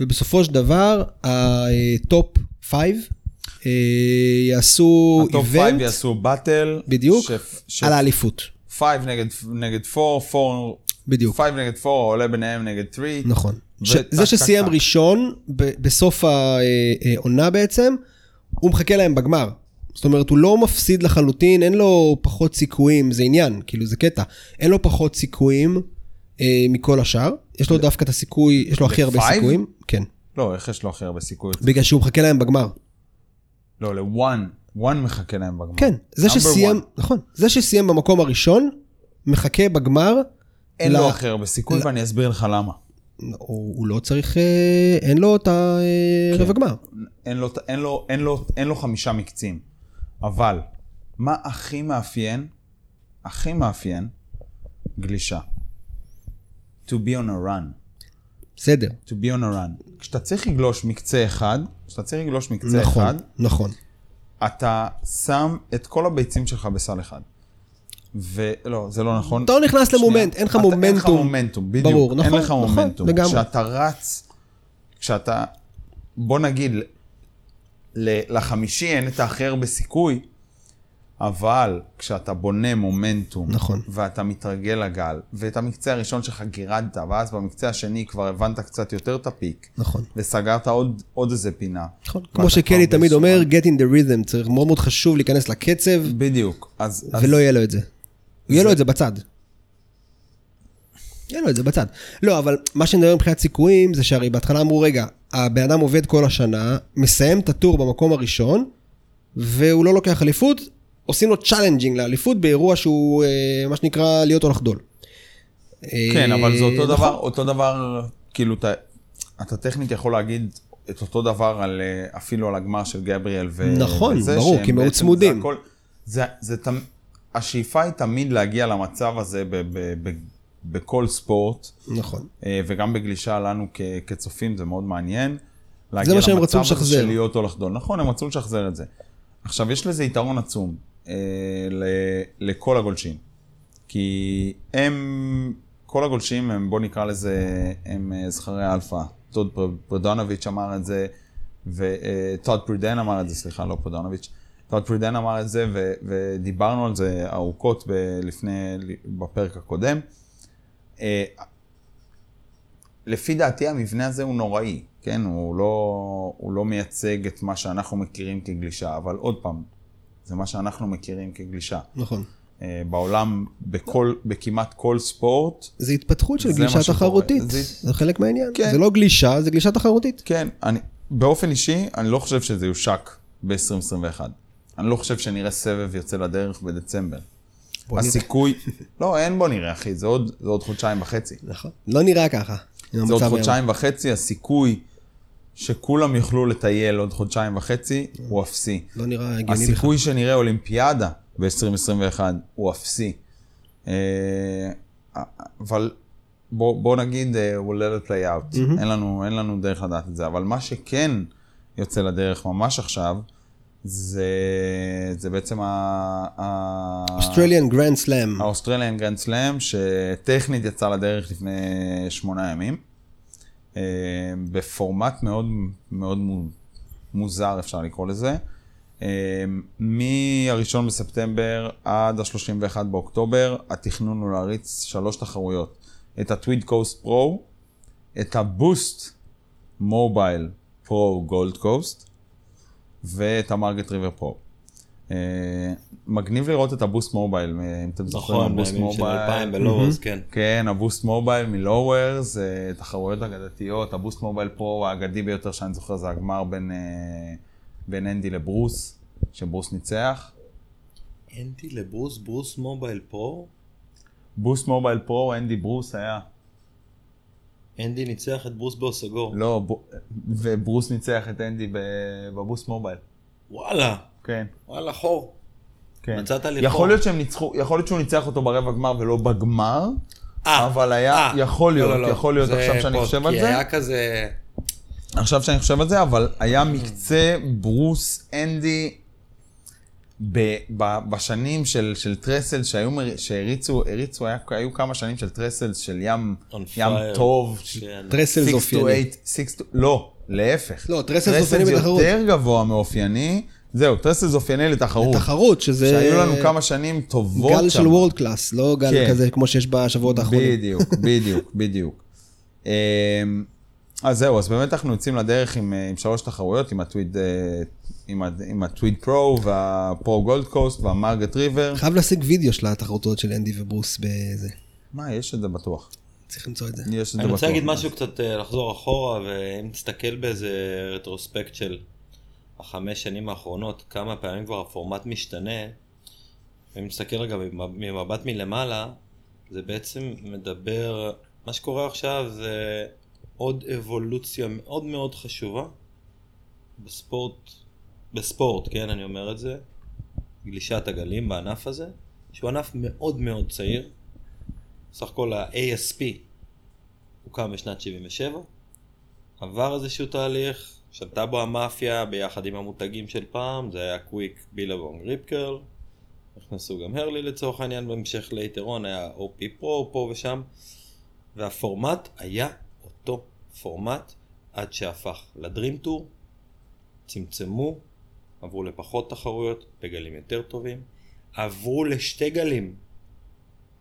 ובסופו של דבר, ה top 5 יעשו ה top event 5 יעשו battle. בדיוק, ש- ש- על האליפות. 5 נגד, נגד 4, 4, בדיוק. 5 נגד 4, עולה ביניהם נגד 3. נכון. ש- זה שסיים. ראשון, ב- בסוף העונה בעצם, הוא מחכה להם בגמר. זאת אומרת, הוא לא מפסיד לחלוטין, אין לו פחות סיכויים, זה עניין, כאילו זה קטע. אין לו פחות סיכויים אה, מכל השאר. יש לו דווקא את הסיכוי, יש לו הכי הרבה? סיכויים. כן. לא, איך יש לו הכי הרבה סיכוי? בגלל שהוא מחכה להם בגמר. לא, לוואן. וואן מחכה להם בגמר. כן, זה שסיים. נכון, זה שסיים במקום הראשון, מחכה בגמר. אין ל- לו הכי הרבה סיכוי, ל- ואני אסביר לך למה. הוא, הוא לא צריך, אה, אין לו את הרבע כן. גמר. אין לו, אין, לו, אין, לו, אין לו חמישה מקצים. אבל, מה הכי מאפיין, הכי מאפיין, גלישה. To be on a run. בסדר. To be on a run. כשאתה צריך לגלוש מקצה אחד, כשאתה צריך לגלוש מקצה נכון, אחד, נכון. אתה שם את כל הביצים שלך בסל אחד. ולא, זה לא נכון. אתה לא נכנס שנייה. למומנט, אין לך אתה- אין לך מומנטום. מומנטום, בדיוק. ברור, נכון, אין לך נכון, מומנטום. לגמרי. כשאתה רץ, כשאתה, בוא נגיד, ל- לחמישי אין את הכי הרבה סיכוי, אבל כשאתה בונה מומנטום, נכון. ואתה מתרגל לגל, ואת המקצה הראשון שלך גירדת, ואז במקצה השני כבר הבנת קצת יותר את הפיק, נכון. וסגרת עוד, עוד איזה פינה. נכון. כמו שקלי תמיד אומר, get in the rhythm, צריך מאוד מאוד חשוב להיכנס לקצב, בדיוק. אז, אז ולא יהיה לו את זה. יהיה לו את זה בצד. יהיה לו את זה בצד. לא, אבל מה שאני מדבר מבחינת סיכויים, זה שהרי בהתחלה אמרו, רגע, הבן אדם עובד כל השנה, מסיים את ה tour במקום הראשון, והוא לא לוקח אליפות, עושים לו challenging לאליפות באירוע שהוא, אה, מה שנקרא, להיות או לחדול. כן, אה, אבל זה אותו נכון. דבר, אותו דבר, כאילו, אתה, אתה טכנית יכול להגיד את אותו דבר על, אה, אפילו על הגמר של גבריאל ו... נכון, וזה, ברור, כי הם מאוד צמודים. זה הכל, זה, זה, תמ- השאיפה היא תמיד להגיע למצב הזה ב, ב, ב, בכל ספורט, נכון. אה, וגם בגלישה לנו כ, כצופים זה מאוד מעניין. מה שהם רצו למצב הזה לשחזר. של להיות או לחדול. נכון, הם רצו לשחזר את זה. עכשיו, יש לזה יתרון עצום אה, ל, לכל הגולשים. כי הם, כל הגולשים הם, בוא נקרא לזה, הם אה, זכרי אלפא. טוד פר- פרדונוביץ' אמר את זה, וטוד פרידן אמר את זה, סליחה, לא פרדונוביץ'. טוד פרידן אמר את זה, ו, ודיברנו על זה ארוכות ב, לפני, בפרק הקודם. אה, לפי דעתי המבנה הזה הוא נוראי, כן? הוא לא, הוא לא מייצג את מה שאנחנו מכירים כגלישה, אבל עוד פעם, זה מה שאנחנו מכירים כגלישה. נכון. אה, בעולם, בכל, בכמעט כל ספורט, זה התפתחות של זה גלישה. תחרותית. זה- זה חלק מהעניין. כן. זה לא גלישה, זה גלישה תחרותית. כן, אני, באופן אישי, אני לא חושב שזה יושק ב-2021. אני לא חושב שנראה סבב יוצא לדרך בדצמבר. הסיכוי, לא, אין בוא נראה, אחי, זה עוד, זה עוד חודשיים וחצי. נכון. לא נראה ככה. זה עוד חודשיים וחצי, הסיכוי שכולם יוכלו לטייל עוד חודשיים וחצי הוא אפסי. לא נראה הגיוני בכלל. הסיכוי שנראה אולימפיאדה ב-2021 הוא אפסי. אה, אבל בוא, בוא נגיד, אה, we'll let it play out. אין, לנו, אין לנו דרך לדעת את זה. אבל מה שכן יוצא לדרך ממש עכשיו, זה, זה בעצם ה... Australian Grand Slam. ה Australian Grand Slam, שטכנית יצא לדרך לפני שמונה ימים. אה, בפורמט מאוד מאוד מו- מוזר, אפשר לקרוא לזה. אה, מ-1 בספטמבר עד ה-31 באוקטובר, התכנון הוא להריץ שלוש תחרויות. את ה Tweed Coast Pro, את ה Boost Mobile Pro Gold Coast, ואת ה Margaret River Pro. אה, מגניב לראות את ה Boost Mobile, אם אתם זוכרים, נכון, ה Boost בימים של Mobile. 2000 ב Lowers, כן. כן, ה Boost Mobile מ Lower, זה תחרויות אגדתיות, ה Boost Mobile Pro האגדי ביותר שאני זוכר זה הגמר בין, אה, בין אנדי לברוס, שברוס ניצח. אנטי לברוס, ברוס מובייל פרו? בוסט מובייל פרו, אנדי ברוס היה. אנדי ניצח את ברוס באוסגור. לא, ב... וברוס ניצח את אנדי ב- בבוסט מובייל. וואלה, כן, וואלה חור. כן. מצאת לי יכול חור. להיות שהם ניצחו, יכול להיות שהוא ניצח אותו ברבע גמר ולא בגמר, אה, אבל היה, אה, יכול להיות, לא, לא, לא. יכול להיות עכשיו שאני פה, חושב על כי זה. היה כזה... עכשיו שאני חושב על זה, אבל היה מקצה ברוס אנדי ב, ב, בשנים של, של טרסל שהיו, שהריצו, הריצו, היה, היו כמה שנים של טרסל של ים, ים fire. טוב. כן. טרסל זה to אופייני. to- לא, להפך. לא, טרסל זה אופייני זה בתחרות. יותר גבוה מאופייני. זהו, טרסל זה אופייני לתחרות. תחרות, שזה... שהיו לנו כמה שנים טובות גל שם. של וורד קלאס, לא גל כן. כזה כמו שיש בשבועות האחרונים. בדיוק, בדיוק, בדיוק. אז זהו, אז באמת אנחנו יוצאים לדרך עם, אה, עם שלוש תחרויות, עם הטוויד, אה, עם, עם הטוויד פרו והפרו גולד קוסט והמרגט ריבר. חייב להשיג וידאו של התחרותות של אנדי וברוס בזה. מה, יש את זה בטוח. צריך למצוא את זה. יש את זה בטוח. אני רוצה להגיד משהו קצת, אה, לחזור אחורה, ואם תסתכל באיזה רטרוספקט של החמש שנים האחרונות, כמה פעמים כבר הפורמט משתנה, ואם נסתכל רגע ממב- ממבט מלמעלה, זה בעצם מדבר, מה שקורה עכשיו זה עוד אבולוציה מאוד מאוד חשובה בספורט, בספורט, כן, אני אומר את זה, גלישת הגלים בענף הזה, שהוא ענף מאוד מאוד צעיר, סך הכל ה-ASP הוקם בשנת 77, עבר איזשהו תהליך, שלטה בו המאפיה ביחד עם המותגים של פעם, זה היה קוויק, בילבונג, ריפקרל, נכנסו גם הרלי לצורך העניין בהמשך ליתרון, היה OP פרו פה ושם, והפורמט היה אותו פורמט עד שהפך ל dream tour, צמצמו, עברו לפחות תחרויות בגלים יותר טובים, עברו לשתי גלים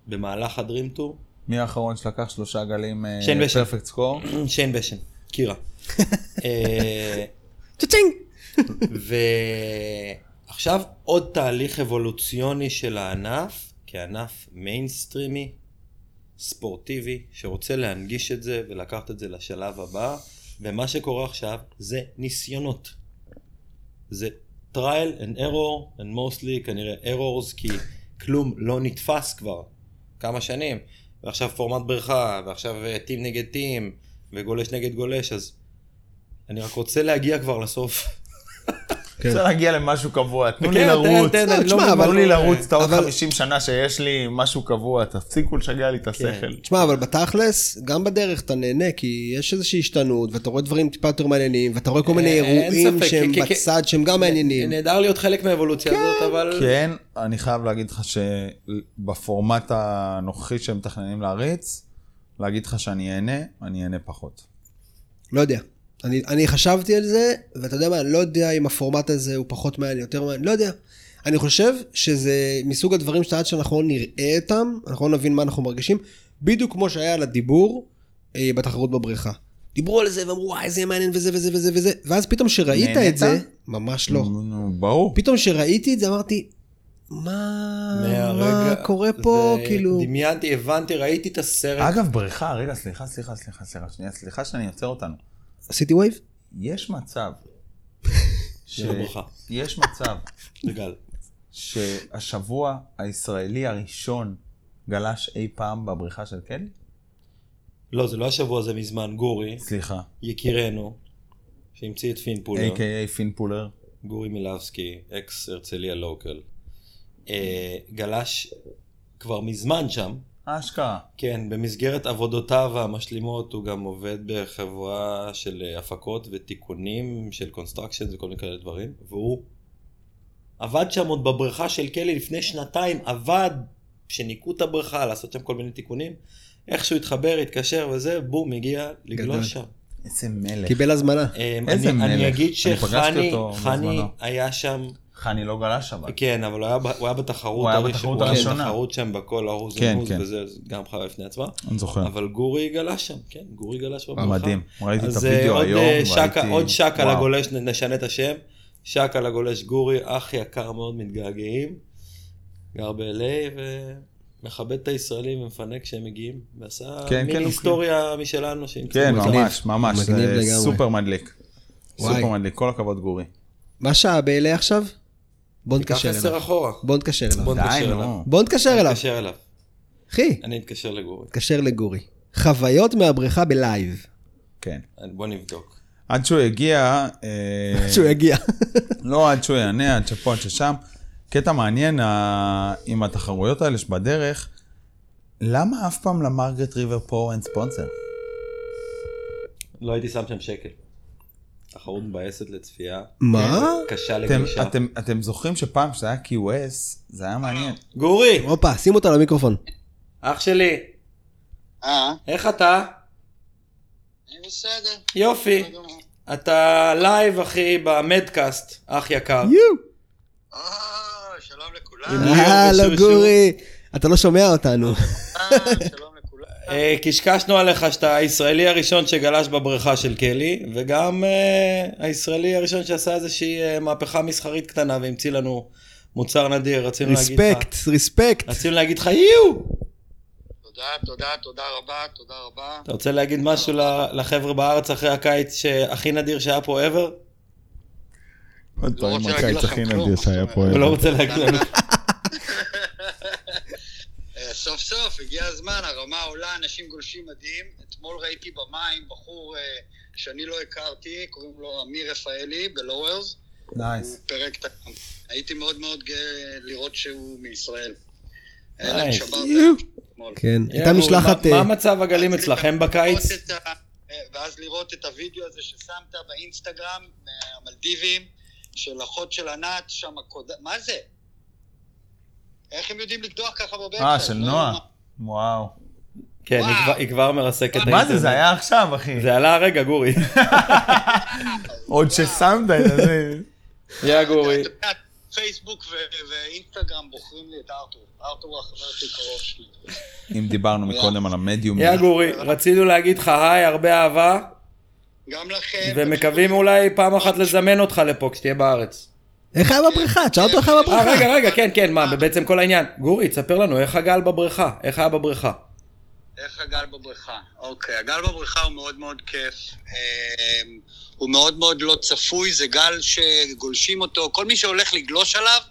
במהלך ה dream tour, מי האחרון שלקח שלושה גלים. perfect score? שיין בשן, קירה. אה, cha-ching! ועכשיו עוד תהליך אבולוציוני של הענף, כענף מיינסטרימי, ספורטיבי, שרוצה להנגיש את זה ולקחת את זה לשלב הבא, ומה שקורה עכשיו זה ניסיונות. זה trial and error, and mostly כנראה errors, כי כלום לא נתפס כבר כמה שנים, ועכשיו פורמט בריכה, ועכשיו טים נגד טים, וגולש נגד גולש, אז אני רק רוצה להגיע כבר לסוף. רוצה להגיע למשהו קבוע, תנו לי כן, לרוץ. תן, אני תשמע, לא אבל- תנו לי לרוץ את העוד אבל- 50 שנה שיש לי משהו קבוע, תפסיקו לשגע לי את כן. השכל. תשמע, אבל בתכלס, גם בדרך אתה נהנה, כי יש איזושהי השתנות, ואתה רואה דברים טיפה יותר מעניינים, ואתה רואה כל מיני אה, אירועים שהם בצד שהם גם מעניינים. נהדר להיות חלק מהאבולוציה הזאת, אבל... כן, אני חייב להגיד לך שבפורמט הנוכחי שהם מתכננים להריץ, להגיד לך שאני אהנה, אני אהנה פחות. לא יודע. אני, אני חשבתי על זה, ואתה יודע מה, אני לא יודע אם הפורמט הזה הוא פחות מעניין, יותר מעניין, לא יודע. אני חושב שזה מסוג הדברים שעד שאנחנו לא נראה אותם, אנחנו לא נבין מה אנחנו מרגישים, בדיוק כמו שהיה על הדיבור אה, בתחרות בבריכה. דיברו על זה ואמרו, וואי, זה יהיה מעניין וזה וזה וזה וזה, ואז פתאום שראית? את זה, ממש לא. ברור. פתאום שראיתי את זה אמרתי, מה, מה. קורה פה, זה- כאילו... דמיינתי, הבנתי, ראיתי את הסרט. אגב, בריכה, רגע, סליחה, סליחה, סליחה, סליחה, שנייה, סליחה שאני עוצר אותנו. עשיתי וייב? יש מצב. יש מצב. שהשבוע הישראלי הראשון גלש אי פעם בבריכה של קלי? לא, זה לא השבוע הזה מזמן, גורי, סליחה. יקירנו, שהמציא את פינפולר, A.K.A. פינפולר. גורי מילבסקי, אקס הרצליה local, אה, גלש כבר מזמן שם, אשכרה. כן, במסגרת עבודותיו המשלימות הוא גם עובד בחברה של אה, הפקות ותיקונים של construction וכל מיני כאלה דברים, והוא עבד שם עוד בבריכה של קלי לפני שנתיים, עבד, שניקו את הבריכה, לעשות שם כל מיני תיקונים. איכשהו התחבר, התקשר וזה, בום, הגיע. לגלוש שם. איזה מלך. קיבל הזמנה. אמ, איזה אני- אני מלך. אגיד אני פגשתי שחני חני. היה שם, חני לא גלש אבל. כן, אבל הוא היה ב- הוא היה בתחרות הוא היה בתחרות הוא היה הראשונה. בתחרות שם בכל ההוז כן, ומוז כן. וזה, זה גם חוויה בפני עצמה. אני זוכר. אבל גורי גלש שם, כן, גורי גלש בברכה. מדהים. ראיתי את אז אה, הוידאו עוד, היום, אה, שקה- ראיתי- עוד שקה. לגולש, נשנה את השם. שקה לגולש גורי, אח יקר מאוד, מתגעגעים. גר ב-LA ומכבד את הישראלים ומפנק כשהם מגיעים. ועשה כן, כן, מיני היסטוריה משלנו. שנמצאים כן. ממש, ממש. סופר מדליק. סופר מדליק. כל הכבוד גורי. מה שעה באלה עכשיו? בוא תיקח נתקשר עשר אליו. אחורה. בוא נתקשר אליו. בוא די, נתקשר אליו. בוא נתקשר אליו. נתקשר אליו. אחי, אני אתקשר לגורי. נתקשר לגורי. חוויות מהבריכה בלייב. כן. בוא נבדוק. עד שהוא יגיע, אה, שהוא יגיע. לא עד שהוא יענה, עד שפה, עד ששם. קטע מעניין עם התחרויות האלה שבדרך, למה אף פעם למרגרט ריבר פה אין ספונסר? לא הייתי שם שם שקל. תחרות מבאסת לצפייה. מה? קשה אתם, לגלישה. אתם, אתם זוכרים שפעם שזה היה QS, זה היה מעניין. גורי, הופה, שים אותו למיקרופון. אח שלי, אה, איך אתה? אני בסדר. יופי. אתה לייב, אחי, במדקאסט, אח יקר. יו. אה, שלום לכולם. הלו. גורי. אתה לא שומע אותנו. אה, שלום קשקשנו עליך שאתה הישראלי הראשון שגלש בבריכה של קלי, וגם אה, הישראלי הראשון שעשה איזושהי אה, מהפכה מסחרית קטנה והמציא לנו מוצר נדיר. רצינו להגיד לך... ריספקט, ריספקט. רצינו להגיד לך יו! תודה, תודה, תודה רבה, תודה רבה. אתה רוצה להגיד משהו לחבר'ה בארץ אחרי הקיץ שהכי נדיר שהיה פה ever? עוד לא רוצה להגיד לכם כלום. הוא לא רוצה להגיד לנו. אה, סוף סוף, הגיע הזמן, הרמה עולה, אנשים גולשים מדהים. אתמול ראיתי במים בחור אה, שאני לא הכרתי, קוראים לו אמיר רפאלי בלואוורס. נייס. הוא פירק את ה... הייתי מאוד מאוד גאה לראות שהוא מישראל. נייס. אלן שבר את יו. ה- אתמול. כן, הייתה משלחת... מה- מה אה, מצב הגלים אצלכם בקיץ? אה, ואז לראות את הוידאו הזה ששמת באינסטגרם, מהמלדיבים, של אחות של ענת, שם הקוד... מה זה? איך הם יודעים לקדוח ככה בבקסייד? אה, של נועה. וואו. כן, היא. כבר- מרסקת את מה זה, זה היה עכשיו, אחי. זה עלה הרגע, גורי. עוד ששמת את זה. יא גורי. פייסבוק ואינסטגרם בוחרים לי את ארתור. ארתור החבר הכי קרוב שלי. אם דיברנו מקודם על המדיום. יא גורי, רצינו להגיד לך היי, הרבה אהבה, גם לכם. ומקווים אולי פעם אחת לזמן אותך לפה כשתהיה בארץ. איך היה בבריכה? תשאל אותו איך היה אה, בבריכה. רגע, רגע, כן, כן, מה, בעצם כל העניין. גורי, תספר לנו, איך הגל בבריכה? איך היה בבריכה? איך הגל בבריכה? אוקיי, הגל בבריכה הוא מאוד מאוד כיף. אמ, הוא מאוד מאוד לא צפוי, זה גל שגולשים אותו, כל מי שהולך לגלוש עליו,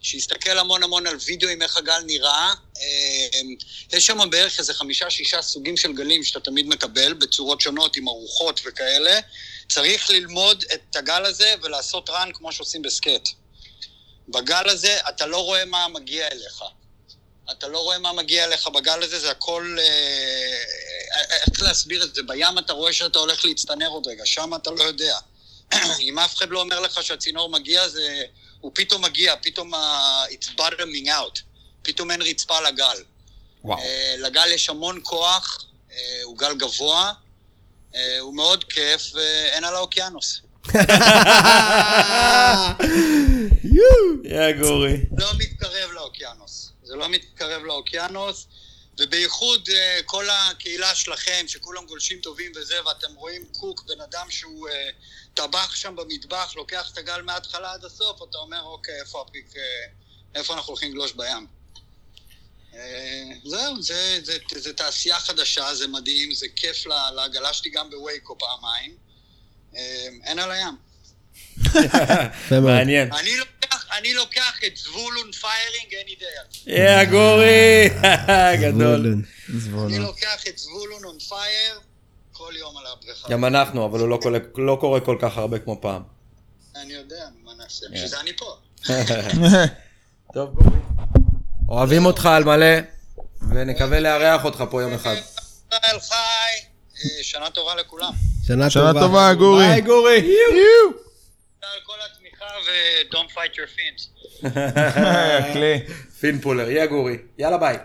שיסתכל המון המון על וידאוים איך הגל נראה. אמ, יש שם בערך איזה חמישה-שישה סוגים של גלים שאתה תמיד מקבל, בצורות שונות, עם ארוחות וכאלה. צריך ללמוד את הגל הזה ולעשות רן כמו שעושים בסקט. בגל הזה אתה לא רואה מה מגיע אליך. אתה לא רואה מה מגיע אליך בגל הזה, זה הכל... אה, איך להסביר את זה? בים אתה רואה שאתה הולך להצטנר עוד רגע, שם אתה לא יודע. אם אף אחד לא אומר לך שהצינור מגיע, זה... הוא פתאום מגיע, פתאום ה- it's bottoming out. פתאום אין רצפה לגל. וואו. אה, לגל יש המון כוח, אה, הוא גל גבוה, אה, הוא מאוד כיף, ואין על האוקיינוס. יא גורי. לא מתקרב לאוקיינוס. זה לא מתקרב לאוקיינוס, ובייחוד אה, כל הקהילה שלכם, שכולם גולשים טובים וזה, ואתם רואים קוק, בן אדם שהוא אה, טבח שם במטבח, לוקח את הגל מההתחלה עד הסוף, אתה אומר, אוקיי, איפה הפיק, אה, איפה אנחנו הולכים לגלוש בים? אה, זהו, זה, זה, זה, זה תעשייה חדשה, זה מדהים, זה כיף לה, לה, גלשתי גם בווייקו פעמיים. אה, אין על הים. מעניין. אני לוקח, אני לוקח את זבולון firing any day. יא גורי. גדול. אני לוקח את זבולון on fire כל יום על הבריכה. גם אנחנו, אבל הוא לא לא קורה כל כך הרבה כמו פעם. אני יודע, מה נעשה? בשביל זה אני פה. טוב, גורי. אוהבים אותך על מלא, ונקווה לארח אותך פה יום אחד. ישראל חי, אה, שנה טובה לכולם. שנה שנה טובה. טובה, גורי. ביי גורי. תודה על כל התמיכה ו-Don't fight your fins. כלי. Finpuller, יא גורי. יאללה ביי.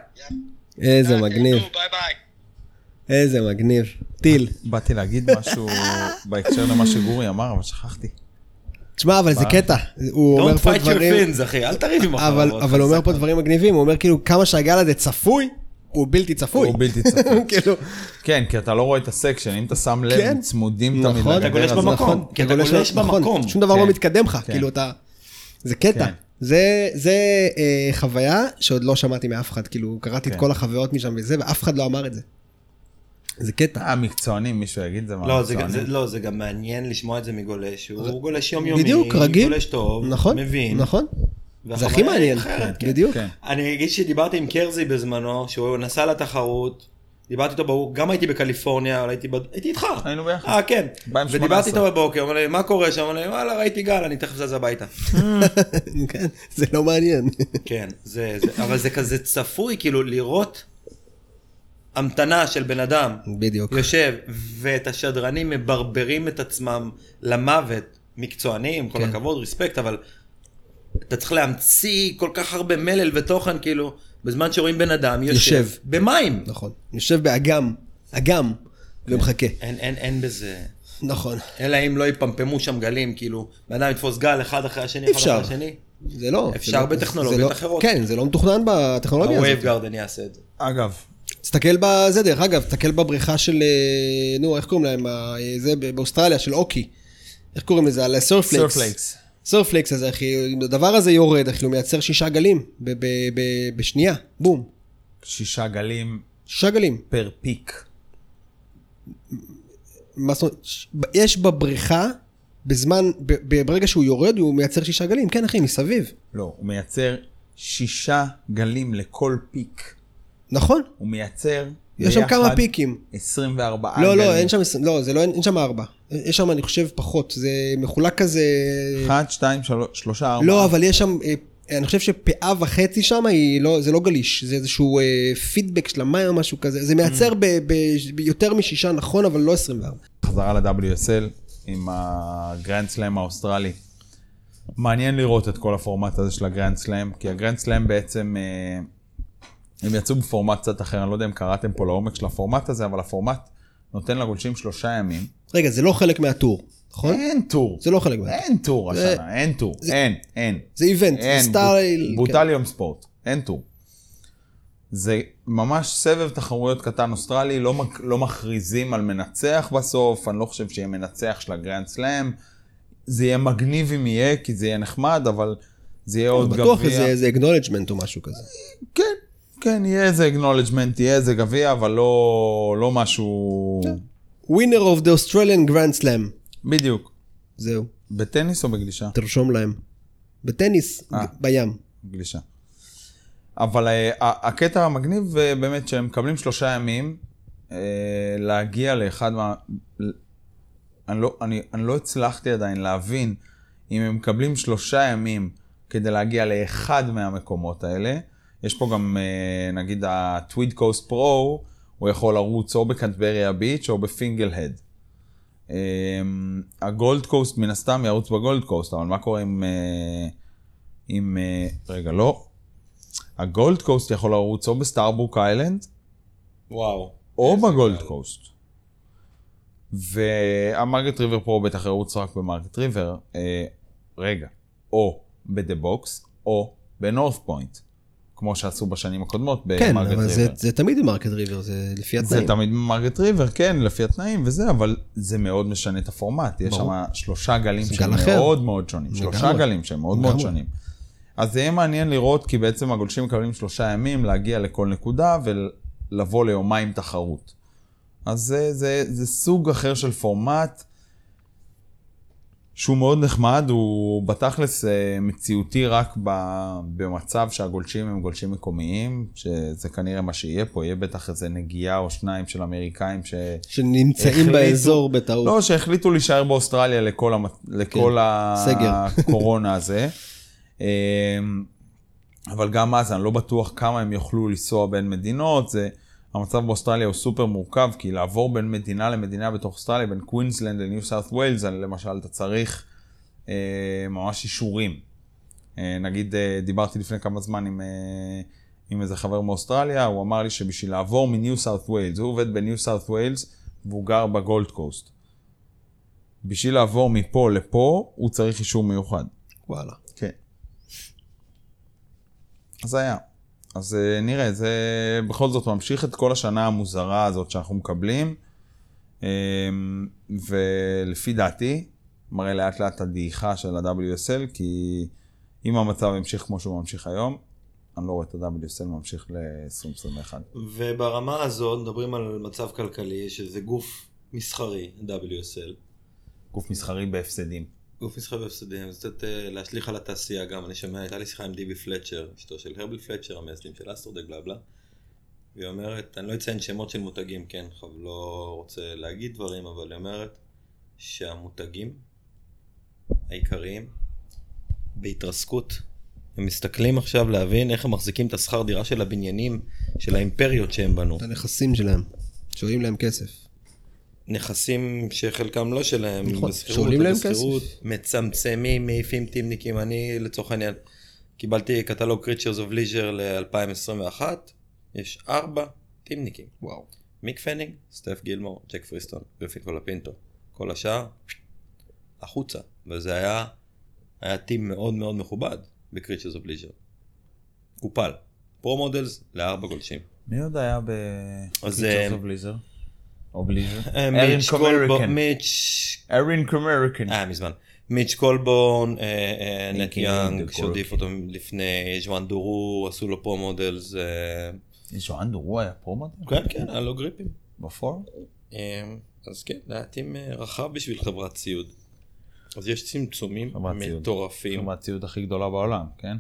איזה מגניב, ביי ביי. איזה מגניב. טיל. באתי להגיד משהו בהקשר למה שגורי אמר, אבל שכחתי. תשמע, אבל זה קטע. הוא אומר Don't פה fight your דברים... fins, אחי, אל תריב עם אבל החברות. אבל הוא אומר. פה דברים מגניבים, הוא אומר כאילו כמה שהגל הזה צפוי, הוא בלתי צפוי. הוא בלתי צפוי. כאילו, כן, כי אתה לא רואה את הסקשן, אם אתה שם לב, כן. הם צמודים תמיד נכון, אתה גולש. במקום. נכון, כי אתה גולש- גולש נכון, במקום. שום דבר כן. לא מתקדם לך, כן. כאילו אתה... זה קטע. כן. זה, זה אה, חוויה שעוד לא שמעתי מאף אחד, כאילו קראתי את כן. כל החוויות משם וזה, ואף אחד לא אמר את זה. זה קטע. המקצוענים, מישהו יגיד זה מה לא, זה, זה. לא, זה גם מעניין לשמוע את זה מגולש, הוא גולש יומיומי, בדיוק, רגיל. גולש טוב, נכון, מבין. נכון. זה הכי מעניין, אחרת, כן. בדיוק. כן. אני אגיד שדיברתי עם קרזי בזמנו, שהוא נסע לתחרות, דיברתי איתו, ברור, גם הייתי בקליפורניה, אבל הייתי, הייתי איתך. היינו ביחד. אה, כן. 2018. ודיברתי איתו בבוקר, אמר לי, מה קורה שם? אמר לי, וואלה, ראיתי גל, אני תכף זז הביתה. כן, זה לא מעניין. כן, זה, זה, אבל זה כזה צפוי, כאילו, לראות המתנה של בן אדם, בדיוק. יושב, ואת השדרנים מברברים את עצמם למוות, מקצוענים, כל כן. הכבוד, respect, אבל אתה צריך להמציא כל כך הרבה מלל ותוכן, כאילו, בזמן שרואים בן אדם יושב, יושב. במים. נכון. יושב באגם, אגם, ומחכה. אין, אין, אין בזה, נכון. אלא אם לא יפמפמו שם גלים, כאילו, בן אדם יתפוס גל אחד אחרי השני, אחד אפשר. אחרי השני. זה לא... אפשר זה לא- בטכנולוגיות זה לא- אחרות. כן, זה לא מתוכנן בטכנולוגיה הזאת. ה Wavegarden יעשה את זה. אגב, תסתכל בזה, דרך אגב, תסתכל בבריכה של, אה, נו, איך קוראים להם, אה, זה באוסטרליה, של Occy. איך קוראים לזה? על הסרפלקס. סרפלקס. סרפלקס הזה, אחי, הדבר הזה יורד, אחי, הוא מייצר שישה גלים ב- ב- ב- בשנייה, בום. שישה גלים שישה גלים. per peak. מה זאת אומרת? יש בבריכה, בזמן, ברגע שהוא יורד, הוא מייצר שישה גלים. כן, אחי, מסביב. לא, הוא מייצר שישה גלים לכל peak. נכון? הוא מייצר יש שם כמה פיקים. 24 לא, גלים. לא, אין שם, לא, זה לא, אין שם ארבע. יש שם, אני חושב, פחות. זה מחולק כזה... אחת, שתיים, שלוש, שלושה, ארבעה. לא, אבל יש שם, אה, אני חושב שפאה וחצי שם, לא, זה לא גליש, זה איזשהו אה, פידבק של המים או משהו כזה. זה מייצר ב, ב, ביותר משישה, נכון, אבל לא 24. חזרה ל-WSL עם הגרנד סלאם האוסטרלי. מעניין לראות את כל הפורמט הזה של הגרנד סלאם, כי הגרנד סלאם בעצם, אה, הם יצאו בפורמט קצת אחר, אני לא יודע אם קראתם פה לעומק של הפורמט הזה, אבל הפורמט נותן לגולשים שלושה ימים. רגע, זה לא חלק מהטור, נכון? אין טור. זה לא חלק מהטור. אין טור זה- השנה, אין טור, אין, אין. זה event, זה סטייל. כן. בוטל יום ספורט, אין טור. זה ממש סבב תחרויות קטן אוסטרלי, לא, מק- לא מכריזים על מנצח בסוף, אני לא חושב שיהיה מנצח של הגרנד סלאם. זה יהיה מגניב אם יהיה, כי זה יהיה נחמד, אבל זה יהיה עוד גביע. בטוח איזה acknowledgement או משהו כזה. כן, כן, יהיה איזה acknowledgement, יהיה איזה גביע, אבל לא, לא משהו... winner of the Australian Grand Slam. בדיוק. זהו, בטניס או בגלישה? תרשום להם. בטניס, אה. בים. גלישה. אבל אה, הקטע המגניב אה, באמת שהם מקבלים שלושה ימים להגיע לאחד מה... אני לא, אני, אני לא הצלחתי עדיין להבין אם הם מקבלים שלושה ימים כדי להגיע לאחד מהמקומות האלה. יש פה גם, אה, נגיד, ה Tweed Coast Pro, הוא יכול לרוץ או בקבריטה ביץ' או בפינגל-הד. אה, הגולד קוסט מן הסתם ירוץ בגולד קוסט, אבל מה קורה עם... אה, עם... אה, רגע, לא. הגולד קוסט יכול לרוץ או בסטרדברוק איילנד, וואו. או בגולד קוסט. והמרגט ריבר פה בטח ירוץ רק במרגט ריבר, רגע, או ב The Box, או ב North Point, כמו שעשו בשנים הקודמות כן, במרגט אבל זה- ריבר. זה תמיד במרגט ריבר, זה לפי זה התנאים. תמיד במרגט ריבר, כן, לפי התנאים וזה, אבל זה מאוד משנה את הפורמט. יש. שם שלושה גלים זה שהם גל. מאוד מאוד שונים. שלושה לגמרי. גלים שהם מאוד מאוד. שונים. אז זה יהיה מעניין לראות, כי בעצם הגולשים מקבלים שלושה ימים להגיע לכל נקודה ולבוא ליומיים תחרות. אז זה, זה, זה סוג אחר של פורמט שהוא מאוד נחמד, הוא בתכלס אה, מציאותי רק במצב שהגולשים הם גולשים מקומיים, שזה כנראה מה שיהיה פה, יהיה בטח איזה נגיעה או שניים של אמריקאים ש... שנמצאים החליטו- באזור בטעות. לא, שהחליטו להישאר באוסטרליה לכל, המת... לכל סגר. הקורונה הזה. אמ, אבל גם אז אני לא בטוח כמה הם יוכלו לנסוע בין מדינות. זה... המצב באוסטרליה הוא סופר מורכב, כי לעבור בין מדינה למדינה בתוך אוסטרליה, בין קווינסלנד לניו סאות' ווילס, למשל, אתה צריך אה, ממש אישורים. אה, נגיד, אה, דיברתי לפני כמה זמן עם, אה, עם איזה חבר מאוסטרליה, הוא אמר לי שבשביל לעבור מניו סאות' ווילס, הוא עובד בניו סאות' ווילס והוא גר בגולד קוסט. בשביל לעבור מפה לפה, הוא צריך אישור מיוחד. וואלה. כן. אז היה. אז אה, נראה, זה בכל זאת ממשיך את כל השנה המוזרה הזאת שאנחנו מקבלים, אה, ולפי דעתי, מראה לאט לאט את הדעיכה של ה-WSL, כי אם המצב ימשיך כמו שהוא ממשיך היום, אני לא רואה את ה-WSL ממשיך ל-2021. וברמה הזאת מדברים על מצב כלכלי, שזה גוף מסחרי, WSL. גוף מסחרי בהפסדים. גוף מסחרי והפסדים, זה קצת אה, להשליך על התעשייה גם, אני שומע, הייתה לי שיחה עם דיבי פלצ'ר, אשתו של הרבל פלצ'ר, המייסדים של אסטרודק בלה בלה, והיא אומרת, אני לא אציין שמות של מותגים, כן, חב, לא רוצה להגיד דברים, אבל היא אומרת שהמותגים העיקריים בהתרסקות, הם מסתכלים עכשיו להבין איך הם מחזיקים את השכר דירה של הבניינים, של האימפריות שהם בנו. את הנכסים שלהם. שעולים להם כסף. נכסים שחלקם לא שלהם, נכון, שעולים להם כסף. מצמצמים, מעיפים טימניקים. אני לצורך העניין קיבלתי קטלוג Creatures of Leisure ל-2021, יש ארבע טימניקים. וואו. מיק פאנינג, סטף גילמור, ג'ק פריסטון, גריפין קולפינטו. כל השאר, החוצה. וזה היה, היה team מאוד מאוד מכובד ב-Creatures of Leisure. קופל. פרו מודלס לארבע גולשים. מי עוד היה ב... אז, Creatures אה, of Blizzard? או בליזר? אה, מיץ' קולבון, מיץ' ארין קומריקן. היה מזמן. מיץ' קולבורן, אה, אה, נט יאנג. שהודיף אותו לפני, ז'ואן דורו, עשו לו פה מודלס. אה, אנדור, הוא היה פרומו? כן, כן, היה לו גריפים. בפור? אה, אז כן, זה היה טים אה, רחב בשביל חברת ציוד. אז יש צמצומים ציוד. מטורפים. חברת הציוד הכי גדולה בעולם, כן?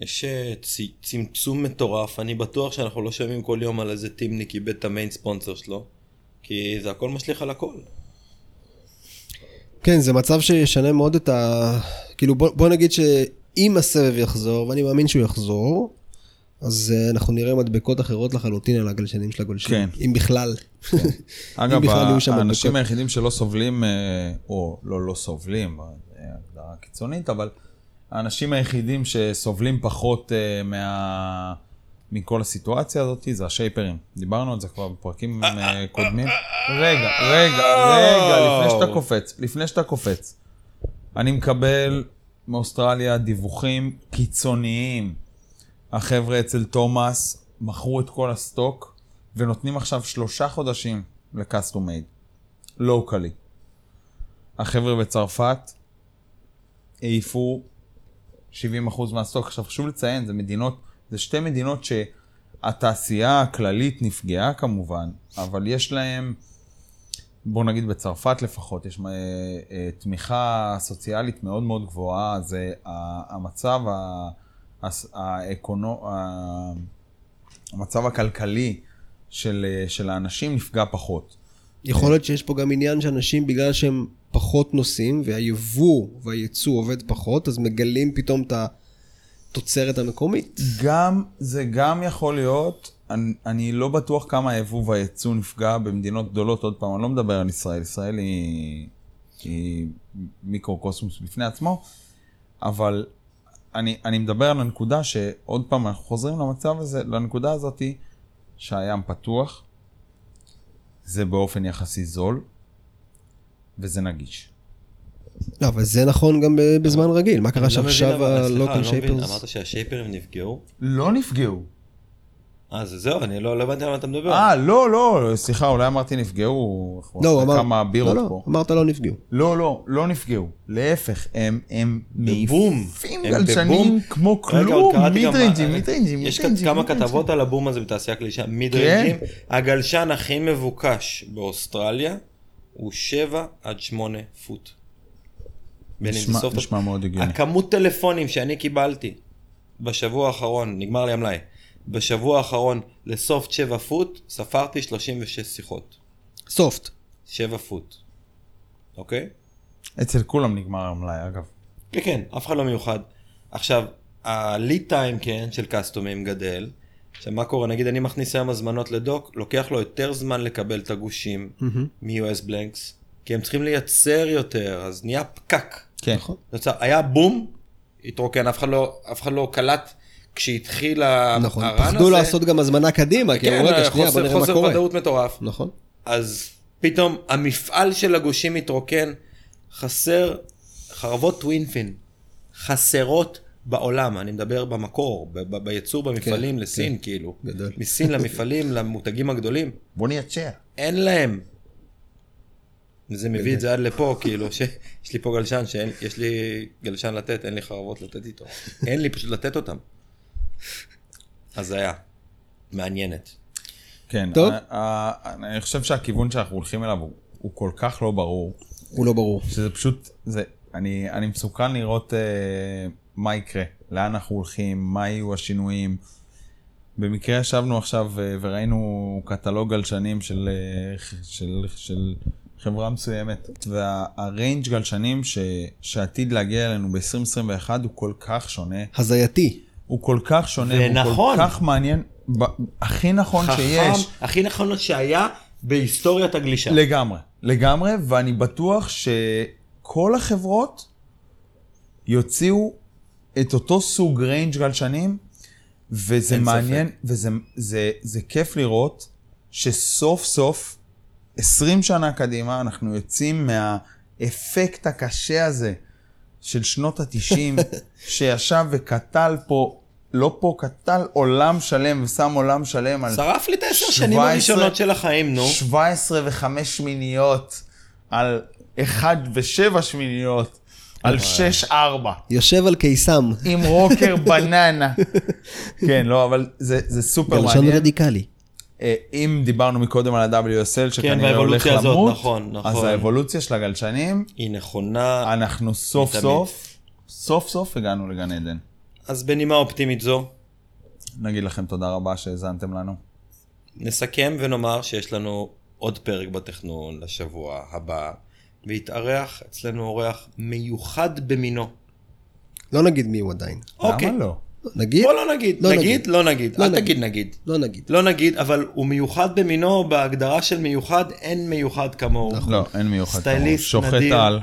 כן. יש אה, צמצום מטורף, אני בטוח שאנחנו לא שומעים כל יום על איזה טימניק איבד את המיין ספונסר שלו, כי זה הכל משליך על הכל. כן, זה מצב שישנה מאוד את ה... כאילו, בוא, בוא נגיד שאם הסבב יחזור, ואני מאמין שהוא יחזור, אז uh, אנחנו נראה מדבקות אחרות לחלוטין על הגלשנים של הגולשים. כן. אם בכלל. אגב, בכלל האנשים מדבקות. היחידים שלא סובלים, אה, או לא לא סובלים, אה, הגדרה קיצונית, אבל האנשים היחידים שסובלים פחות אה, מה... מכל הסיטואציה הזאת זה השייפרים. דיברנו על זה כבר בפרקים אה, קודמים. רגע, רגע, רגע, לפני שאתה קופץ, לפני שאתה קופץ. אני מקבל מאוסטרליה דיווחים קיצוניים. החבר'ה אצל תומאס מכרו את כל הסטוק ונותנים עכשיו שלושה חודשים לקסטום מייד, לוקלי. החבר'ה בצרפת העיפו 70% מהסטוק. עכשיו חשוב לציין, זה מדינות, זה שתי מדינות שהתעשייה הכללית נפגעה כמובן, אבל יש להם, בוא נגיד בצרפת לפחות, יש אה, אה, תמיכה סוציאלית מאוד מאוד גבוהה, זה המצב האקונו... המצב הכלכלי של, אה, של האנשים נפגע פחות. יכול להיות שיש פה גם עניין שאנשים, בגלל שהם פחות נוסעים, והיבוא והייצוא עובד פחות, אז מגלים פתאום את התוצרת המקומית. גם, זה גם יכול להיות, אני, אני לא בטוח כמה היבוא והייצוא נפגע במדינות גדולות, עוד פעם, אני לא מדבר על ישראל, ישראל היא, היא מיקרוקוסמוס בפני עצמו, אבל אני, אני מדבר על הנקודה שעוד פעם, אנחנו חוזרים למצב הזה, לנקודה הזאתי, שהים פתוח, זה באופן יחסי זול, וזה נגיש. לא, אבל זה נכון גם בזמן רגיל. מה קרה לא שעכשיו הלוקל לא שייפרס... אמרת שהשייפרים נפגעו? לא נפגעו. אה, זה זהו, אני לא לא הבנתי על מה אתה מדבר. אה, לא, לא, סליחה, אולי אמרתי נפגעו, לא, אמר... כמה בירות לא, לא, פה. אמרת לא נפגעו. לא, לא, לא נפגעו. להפך, הם, הם. מעיפים גלשנים. כמו כלום, מידרינג'ים, אה, מידרינג'ים, יש כמה. כתבות על הבום הזה בתעשייה הקלישה, מידרינג'ים. כן. הגלשן הכי מבוקש באוסטרליה הוא 7 עד 8 פוט. נשמע- נשמע מאוד הגיוני. הכמות טלפונים שאני קיבלתי בשבוע האחרון, נגמר לי המלאי, בשבוע האחרון לסופט 7 פוט, ספרתי 36 שיחות. סופט. 7 פוט. אוקיי? אצל כולם נגמר המלאי, אגב. כן, כן, אף אחד לא מיוחד. עכשיו, הליד טיים, כן, של קסטומים גדל. עכשיו, מה קורה? נגיד אני מכניס היום הזמנות לדוק, לוקח לו יותר זמן לקבל את הגושים מ-US בלנקס, כי הם צריכים לייצר יותר, אז נהיה פקק. כן. נכון. היה בום, התרוקן, אף אחד לא, אף אחד לא קלט כשהתחיל נכון, הרן הזה. פחדו לעשות גם הזמנה קדימה, כי כן, אמרו רגע, שנייה, בוא חוסר, נראה מה חוסר קורה. ודאות מטורף. נכון. אז פתאום המפעל של הגושים מתרוקן, חסר חרבות טווינפין, חסרות בעולם, אני מדבר במקור, ב- ב- בייצור במפעלים כן, לסין, כן. כאילו. גדול. מסין למפעלים, למותגים הגדולים, בוא נייצר. אין להם. וזה מביא את זה עד לפה, כאילו, שיש לי פה גלשן, שיש לי גלשן לתת, אין לי חרבות לתת איתו. אין לי פשוט לתת אותם. אז היה. מעניינת. כן, טוב. ה- ה- אני חושב שהכיוון שאנחנו הולכים אליו הוא- הוא כל כך לא ברור, הוא לא ברור. שזה פשוט, זה, אני, אני מסוכן לראות אה, מה יקרה, לאן אנחנו הולכים, מה יהיו השינויים. במקרה ישבנו עכשיו אה, וראינו קטלוג גלשנים של, אה, של, של חברה מסוימת, והריינג' גלשנים ש, שעתיד להגיע אלינו ב-2021 הוא כל כך שונה. הזייתי. הוא כל כך שונה, הוא ונכון. כל כך מעניין, ב- הכי נכון שיש. הכי נכון שהיה בהיסטוריית הגלישה. לגמרי, לגמרי, ואני בטוח שכל החברות יוציאו את אותו סוג ריינג' גלשנים, וזה מעניין, וזה זה, זה כיף לראות שסוף סוף, 20 שנה קדימה, אנחנו יוצאים מהאפקט הקשה הזה של שנות ה-90, שישב וקטל פה, לא פה, קטל עולם שלם ושם עולם שלם על שרף לי את העשר שנים 17 הראשונות של החיים, נו. 17 וחמש שמיניות, על 1 ושבע שמיניות, על 6-4, יושב על קיסם. עם רוקר בננה. כן, לא, אבל זה, זה סופר גלשן מעניין. רדיקלי. אה, אם דיברנו מקודם על ה-WSL, שכנראה הולך והאבולוציה הזאת, למות, נכון, נכון. אז האבולוציה של הגלשנים, היא נכונה. אנחנו סוף מתמיד. סוף, סוף סוף הגענו לגן עדן. אז בנימה אופטימית זו, נגיד לכם תודה רבה שהאזנתם לנו. נסכם ונאמר שיש לנו עוד פרק בתכנון לשבוע הבא, ויתארח אצלנו אורח מיוחד במינו. לא נגיד מי הוא עדיין. אוקיי. למה לא? נגיד? בוא לא נגיד, לא נגיד, נגיד. לא נגיד, לא אל נגיד. תגיד נגיד. לא נגיד. לא נגיד, אבל הוא מיוחד במינו, בהגדרה של מיוחד, אין מיוחד כמוהו. לא, אין מיוחד כמוהו. סטייליסט שוחט נדיר. על.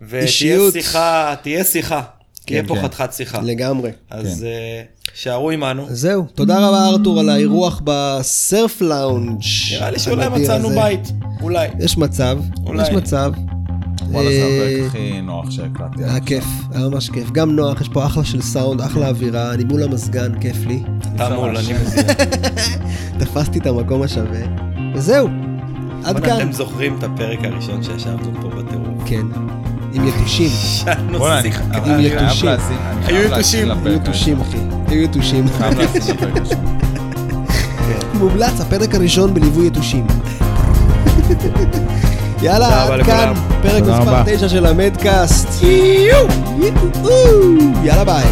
ותהיה אישיות. שיחה, תהיה שיחה. תהיה פה כן. חתיכת שיחה. לגמרי. אז אה, שערו עמנו. זהו, תודה רבה ארתור על האירוח בסרף לאונג'. נראה לי שאולי מצאנו הזה. בית. אולי. יש מצב, אולי. יש מצב. וואלה, זה אה, הפרק הכי נוח שהקלטתי. היה כיף, היה ממש כיף. גם נוח, יש פה אחלה של סאונד, אחלה אווירה, אני מול המזגן, כיף לי. אתה מול, אני מזיע. תפסתי את המקום השווה. וזהו, עד כאן. אתם זוכרים את הפרק הראשון שישבנו פה בטירוף? כן, עם יתושים. עם יתושים. היו יתושים. היו יתושים, אחי. היו יתושים. מומלץ, הפרק הראשון בליווי יתושים. יאללה, עד כאן. פרק מספר רבה. 9 של המדקאסט. יאללה ביי.